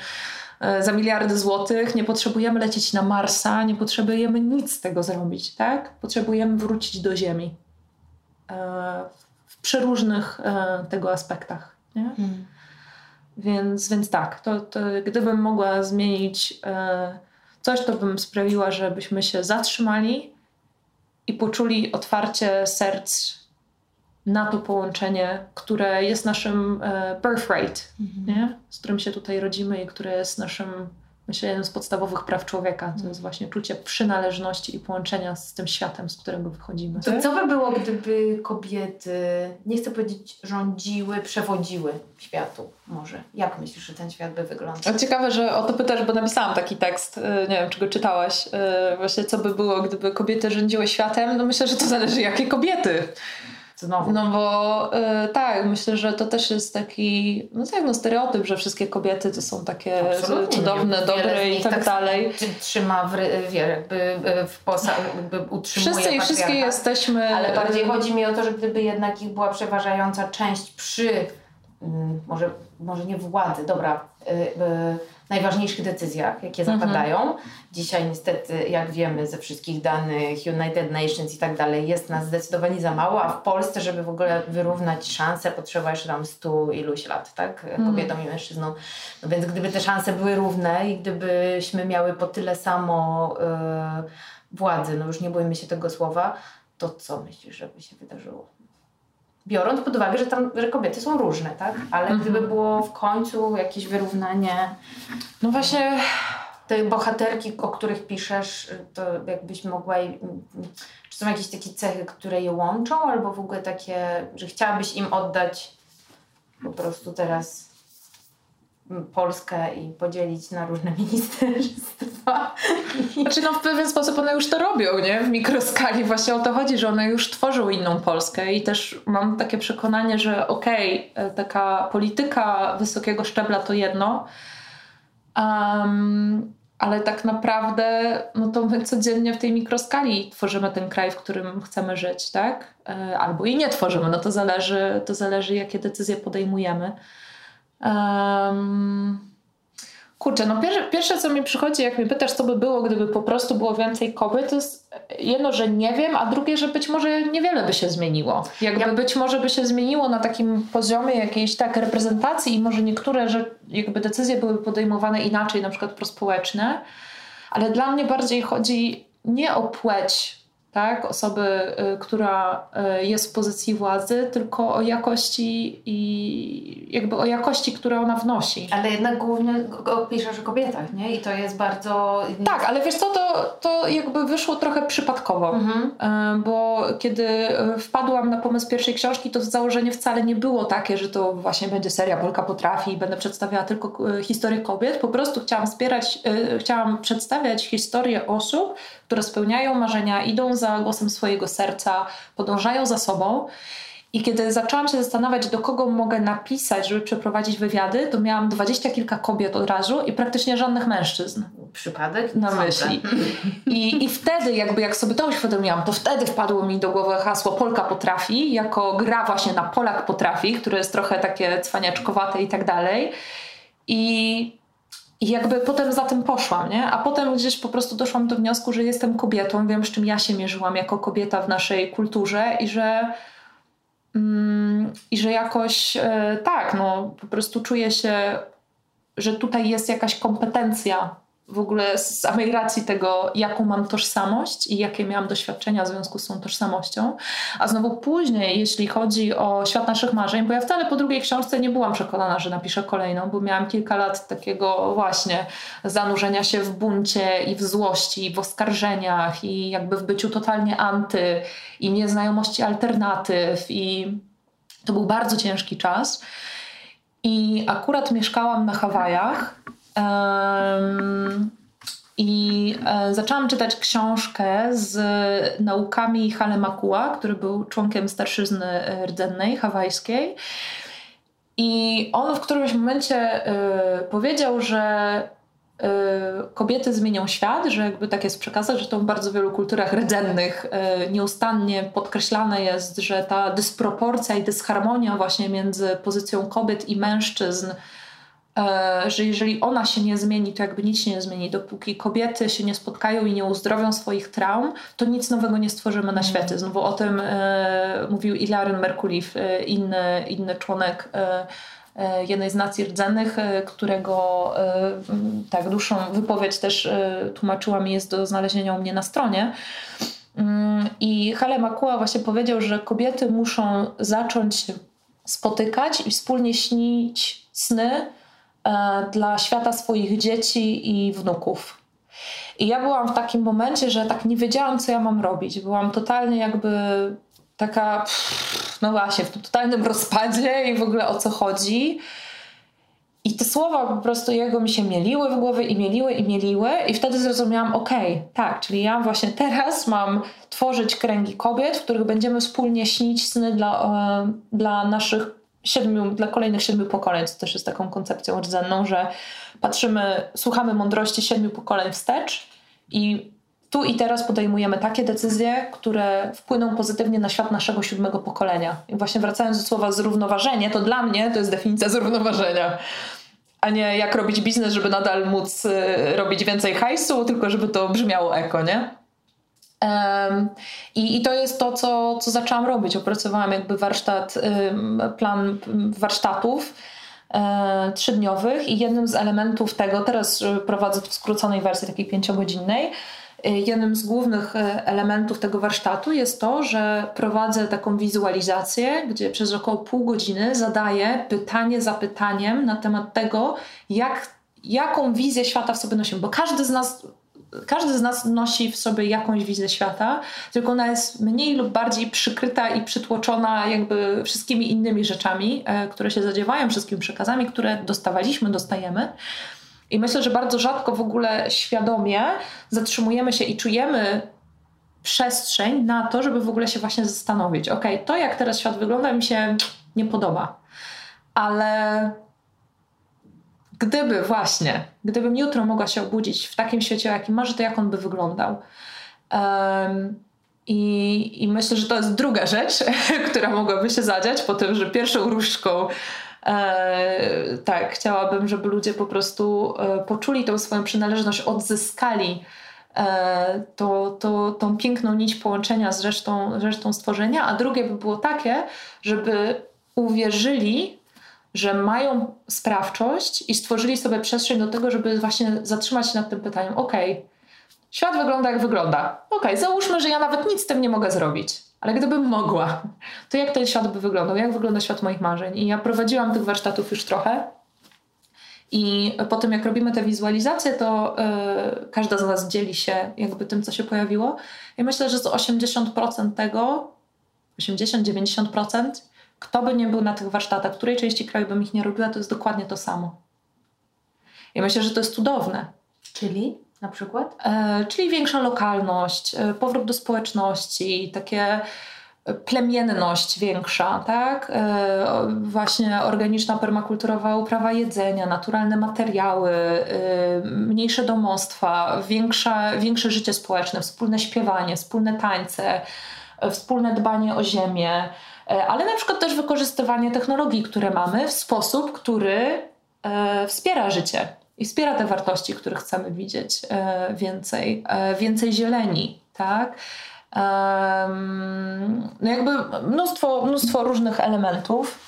za miliardy złotych, nie potrzebujemy lecieć na Marsa, nie potrzebujemy nic z tego zrobić, tak? Potrzebujemy wrócić do Ziemi e, w przeróżnych e, tego aspektach, nie? Hmm. Więc, więc tak, to, to gdybym mogła zmienić coś, to bym sprawiła, żebyśmy się zatrzymali i poczuli otwarcie serc na to połączenie, które jest naszym e, birthright, mhm. nie? z którym się tutaj rodzimy i które jest naszym, myślę, jednym z podstawowych praw człowieka. To jest mhm. właśnie czucie przynależności i połączenia z tym światem, z którego wychodzimy. To co by było, gdyby kobiety, nie chcę powiedzieć rządziły, przewodziły światu może? Jak myślisz, że ten świat by wyglądał? Ciekawe, że o to pytasz, bo napisałam taki tekst, e, nie wiem, czy go czytałaś, e, właśnie co by było, gdyby kobiety rządziły światem? No myślę, że to zależy jakie kobiety. Znowu. No bo y, tak, myślę, że to też jest taki, no tak, no stereotyp, że wszystkie kobiety to są takie Absolutnie cudowne, nie. dobre i tak, tak dalej. Trzyma w, wie, jakby y, w posa, jakby utrzymuje Wszyscy i wszystkie jesteśmy... Ale bardziej chodzi mi o to, że gdyby jednak ich była przeważająca część przy, y, może, może nie władzy, dobra, y, y najważniejszych decyzjach, jakie mhm. zapadają. Mhm. Dzisiaj niestety, jak wiemy ze wszystkich danych United Nations i tak dalej, jest nas zdecydowanie za mało, a w Polsce, żeby w ogóle wyrównać szanse, potrzeba jeszcze tam stu iluś lat, tak? Mhm. Kobietom i mężczyznom. No więc gdyby te szanse były równe i gdybyśmy miały po tyle samo yy, władzy, no już nie bójmy się tego słowa, to co myślisz, żeby się wydarzyło? Biorąc pod uwagę, że tam że kobiety są różne, tak? Ale mhm. gdyby było w końcu jakieś wyrównanie. No właśnie. Te bohaterki, o których piszesz, to jakbyś mogła. Czy są jakieś takie cechy, które je łączą, albo w ogóle takie, że chciałabyś im oddać po prostu teraz Polskę i podzielić na różne (laughs) ministerstwa. Znaczy no w pewien sposób one już to robią, nie? W mikroskali właśnie o to chodzi, że one już tworzą inną Polskę i też mam takie przekonanie, że okej, okay, taka polityka wysokiego szczebla to jedno, um, ale tak naprawdę no to my codziennie w tej mikroskali tworzymy ten kraj, w którym chcemy żyć, tak? E, albo i nie tworzymy, no to zależy, to zależy jakie decyzje podejmujemy. Um, kurczę, no pierwsze, pierwsze co mi przychodzi, jak mnie pytasz, co by było, gdyby po prostu było więcej kobiet, to jest jedno, że nie wiem, a drugie, że być może niewiele by się zmieniło. Jakby ja... być może by się zmieniło na takim poziomie jakiejś tak reprezentacji i może niektóre że jakby decyzje były podejmowane inaczej, na przykład prospołeczne, ale dla mnie bardziej chodzi nie o płeć tak, osoby, y, która y, jest w pozycji władzy, tylko o jakości i jakby o jakości, które ona wnosi. Ale jednak głównie piszesz o kobietach, nie? I to jest bardzo... Tak, ale wiesz co, to, to jakby wyszło trochę przypadkowo, mhm. Y, bo kiedy wpadłam na pomysł pierwszej książki, to założenie wcale nie było takie, że to właśnie będzie seria Polka potrafi i będę przedstawiała tylko historię kobiet. Po prostu chciałam wspierać, chciałam przedstawiać historię osób, które spełniają marzenia, idą za głosem swojego serca, podążają za sobą. I kiedy zaczęłam się zastanawiać, do kogo mogę napisać, żeby przeprowadzić wywiady, to miałam dwadzieścia kilka kobiet od razu i praktycznie żadnych mężczyzn. Przypadek? Na myśli. I, I wtedy, jakby jak sobie to uświadomiłam, to wtedy wpadło mi do głowy hasło Polka potrafi, jako gra właśnie na Polak potrafi, które jest trochę takie cwaniaczkowate i tak dalej. I i jakby potem za tym poszłam, nie? A potem gdzieś po prostu doszłam do wniosku, że jestem kobietą, wiem z czym ja się mierzyłam jako kobieta w naszej kulturze i że mm, i że jakoś e, tak, no po prostu czuję się, że tutaj jest jakaś kompetencja w ogóle z samej racji tego, jaką mam tożsamość i jakie miałam doświadczenia w związku z tą tożsamością. A znowu później, jeśli chodzi o świat naszych marzeń, bo ja wcale po drugiej książce nie byłam przekonana, że napiszę kolejną, bo miałam kilka lat takiego właśnie zanurzenia się w buncie i w złości, i w oskarżeniach i jakby w byciu totalnie anty i nieznajomości alternatyw i to był bardzo ciężki czas. I akurat mieszkałam na Hawajach i e, zaczęłam czytać książkę z naukami Halemakua, który był członkiem starszyzny e, rdzennej hawajskiej. I on w którymś momencie e, powiedział, że kobiety zmienią świat, że jakby tak jest przekazać, że to w bardzo wielu kulturach rdzennych nieustannie podkreślane jest, że ta dysproporcja i dysharmonia właśnie między pozycją kobiet i mężczyzn E, że jeżeli ona się nie zmieni, to jakby nic się nie zmieni. Dopóki kobiety się nie spotkają i nie uzdrowią swoich traum, to nic nowego nie stworzymy na świecie. Znowu o tym e, mówił Ilaren Merkulif, e, inny, inny członek e, e, jednej z nacji rdzennych, e, którego tak dłuższą wypowiedź też tłumaczyła mi jest do znalezienia u mnie na stronie. Mm, I Hale Makua właśnie powiedział, że kobiety muszą zacząć się spotykać i wspólnie śnić sny, E, dla świata swoich dzieci i wnuków. I ja byłam w takim momencie, że tak nie wiedziałam, co ja mam robić. Byłam totalnie jakby taka, no właśnie, w totalnym rozpadzie i w ogóle o co chodzi. I te słowa po prostu jego mi się mieliły w głowie i mieliły i mieliły i wtedy zrozumiałam, okej, okay, tak, czyli ja właśnie teraz mam tworzyć kręgi kobiet, w których będziemy wspólnie śnić sny dla, e, dla naszych siedmiu, dla kolejnych siedmiu pokoleń, co też jest taką koncepcją rdzenną, że patrzymy, słuchamy mądrości siedmiu pokoleń wstecz i tu i teraz podejmujemy takie decyzje, które wpłyną pozytywnie na świat naszego siódmego pokolenia. I właśnie wracając do słowa zrównoważenie, to dla mnie to jest definicja zrównoważenia. A nie jak robić biznes, żeby nadal móc y, robić więcej hajsu, tylko żeby to brzmiało eko, nie? I, I to jest to, co, co zaczęłam robić. Opracowałam jakby warsztat, plan warsztatów e, trzydniowych i jednym z elementów tego, teraz e, prowadzę to w skróconej wersji takiej pięciogodzinnej, e, jednym z głównych elementów tego warsztatu jest to, że prowadzę taką wizualizację, gdzie przez około pół godziny zadaję pytanie za pytaniem na temat tego, jak, jaką wizję świata w sobie nosimy, bo każdy z nas każdy z nas nosi w sobie jakąś wizję świata, tylko ona jest mniej lub bardziej przykryta i przytłoczona jakby wszystkimi innymi rzeczami, e, które się zadziewają, wszystkimi przekazami, które dostawaliśmy, dostajemy. I myślę, że bardzo rzadko w ogóle świadomie zatrzymujemy się i czujemy przestrzeń na to, żeby w ogóle się właśnie zastanowić. Ok, to jak teraz świat wygląda mi się nie podoba, ale gdyby właśnie, gdybym jutro mogła się obudzić w takim świecie, o jakim marzę, to jak on by wyglądał? Um, i, I myślę, że to jest druga rzecz, (laughs) która mogłaby się zadziać po tym, że pierwszą różdżką e, tak, chciałabym, żeby ludzie po prostu e, poczuli tą swoją przynależność, odzyskali e, to, to, tą piękną nić połączenia z resztą, resztą stworzenia, a drugie by było takie, żeby uwierzyli że mają sprawczość i stworzyli sobie przestrzeń do tego, żeby właśnie zatrzymać się nad tym pytaniem: OK, świat wygląda jak wygląda. OK, załóżmy, że ja nawet nic z tym nie mogę zrobić. Ale gdybym mogła, to jak ten świat by wyglądał? Jak wygląda świat moich marzeń? I ja prowadziłam tych warsztatów już trochę. I po tym, jak robimy te wizualizacje, to yy, każda z nas dzieli się jakby tym, co się pojawiło. I myślę, że z 80% tego, 80-90% kto by nie był na tych warsztatach, w której części kraju bym ich nie robiła, to jest dokładnie to samo. I myślę, że to jest cudowne. Czyli na przykład? E, czyli większa lokalność, e, powrót do społeczności, takie e, plemienność większa, tak? E, właśnie organiczna, permakulturowa uprawa jedzenia, naturalne materiały, e, mniejsze domostwa, większe, większe życie społeczne, wspólne śpiewanie, wspólne tańce, e, wspólne dbanie o ziemię. E, ale na przykład też wykorzystywanie technologii, które mamy w sposób, który e, wspiera życie i wspiera te wartości, które chcemy widzieć e, więcej, więcej zieleni, tak? No jakby mnóstwo, mnóstwo różnych elementów.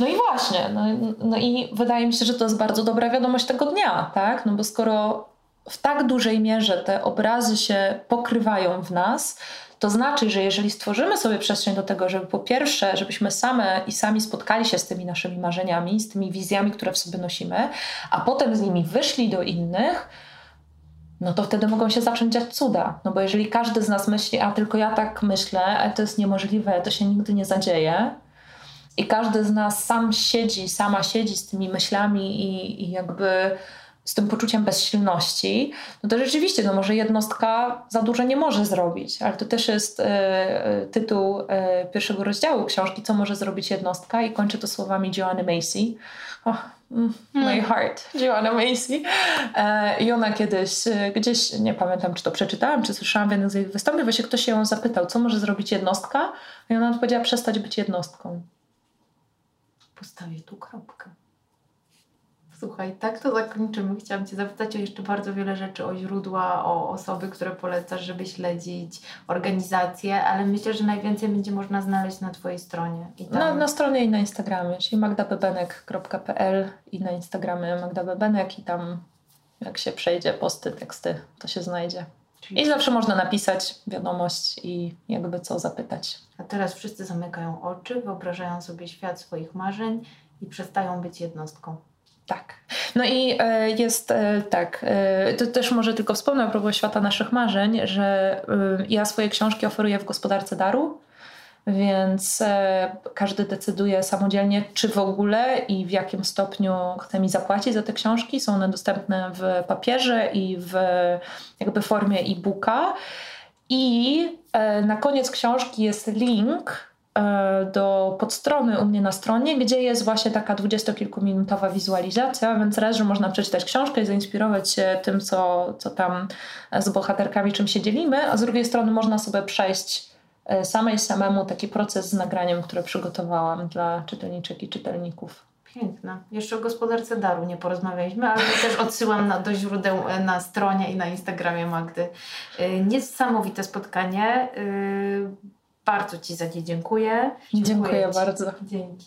No i właśnie, no, no i wydaje mi się, że to jest bardzo dobra wiadomość tego dnia, tak? No bo skoro w tak dużej mierze te obrazy się pokrywają w nas, to znaczy, że jeżeli stworzymy sobie przestrzeń do tego, żeby po pierwsze, żebyśmy same i sami spotkali się z tymi naszymi marzeniami, z tymi wizjami, które w sobie nosimy, a potem z nimi wyszli do innych, no to wtedy mogą się zacząć dziać cuda. No bo jeżeli każdy z nas myśli, a tylko ja tak myślę, a to jest niemożliwe, to się nigdy nie zadzieje, i każdy z nas sam siedzi, sama siedzi z tymi myślami i, i jakby z tym poczuciem bezsilności, no to rzeczywiście, no może jednostka za dużo nie może zrobić, ale to też jest e, tytuł e, pierwszego rozdziału książki, co może zrobić jednostka i kończę to słowami Joanny Macy. Oh, my heart, Joanna Macy. E, I ona kiedyś, gdzieś, nie pamiętam, czy to przeczytałam, czy słyszałam w jednym z jej wystąpień, właśnie ktoś się ją zapytał, co może zrobić jednostka? I ona odpowiedziała, przestać być jednostką. Postawię tu kropkę. Słuchaj, tak to zakończymy. Chciałam Cię zapytać o jeszcze bardzo wiele rzeczy, o źródła, o osoby, które polecasz, żeby śledzić, organizacje, ale myślę, że najwięcej będzie można znaleźć na Twojej stronie. Tam... Na, na stronie i na Instagramie, czyli magdabebenek.pl i na Instagramie magdabebenek i tam jak się przejdzie posty, teksty, to się znajdzie. Czyli... I zawsze można napisać wiadomość i jakby co zapytać. A teraz wszyscy zamykają oczy, wyobrażają sobie świat swoich marzeń i przestają być jednostką. Tak. No i e, jest e, tak, e, to też może tylko wspomnę a propos świata naszych marzeń, że ja swoje książki oferuję w gospodarce daru, więc każdy decyduje samodzielnie, czy w ogóle i w jakim stopniu chce mi zapłacić za te książki. Są one dostępne w papierze i w jakby formie e-booka. I na koniec książki jest link do podstrony u mnie na stronie, gdzie jest właśnie taka dwudziestokilkuminutowa wizualizacja, więc raz, że można przeczytać książkę i zainspirować się tym, co, co tam z bohaterkami, czym się dzielimy, a z drugiej strony można sobie przejść e, samej samemu taki proces z nagraniem, które przygotowałam dla czytelniczek i czytelników. Piękne. Jeszcze o gospodarce daru nie porozmawialiśmy, ale (laughs) też odsyłam na, do źródeł e, na stronie i na Instagramie Magdy. Niesamowite spotkanie. Bardzo Ci za nie dziękuję. Dziękuję, dziękuję bardzo. Dzięki.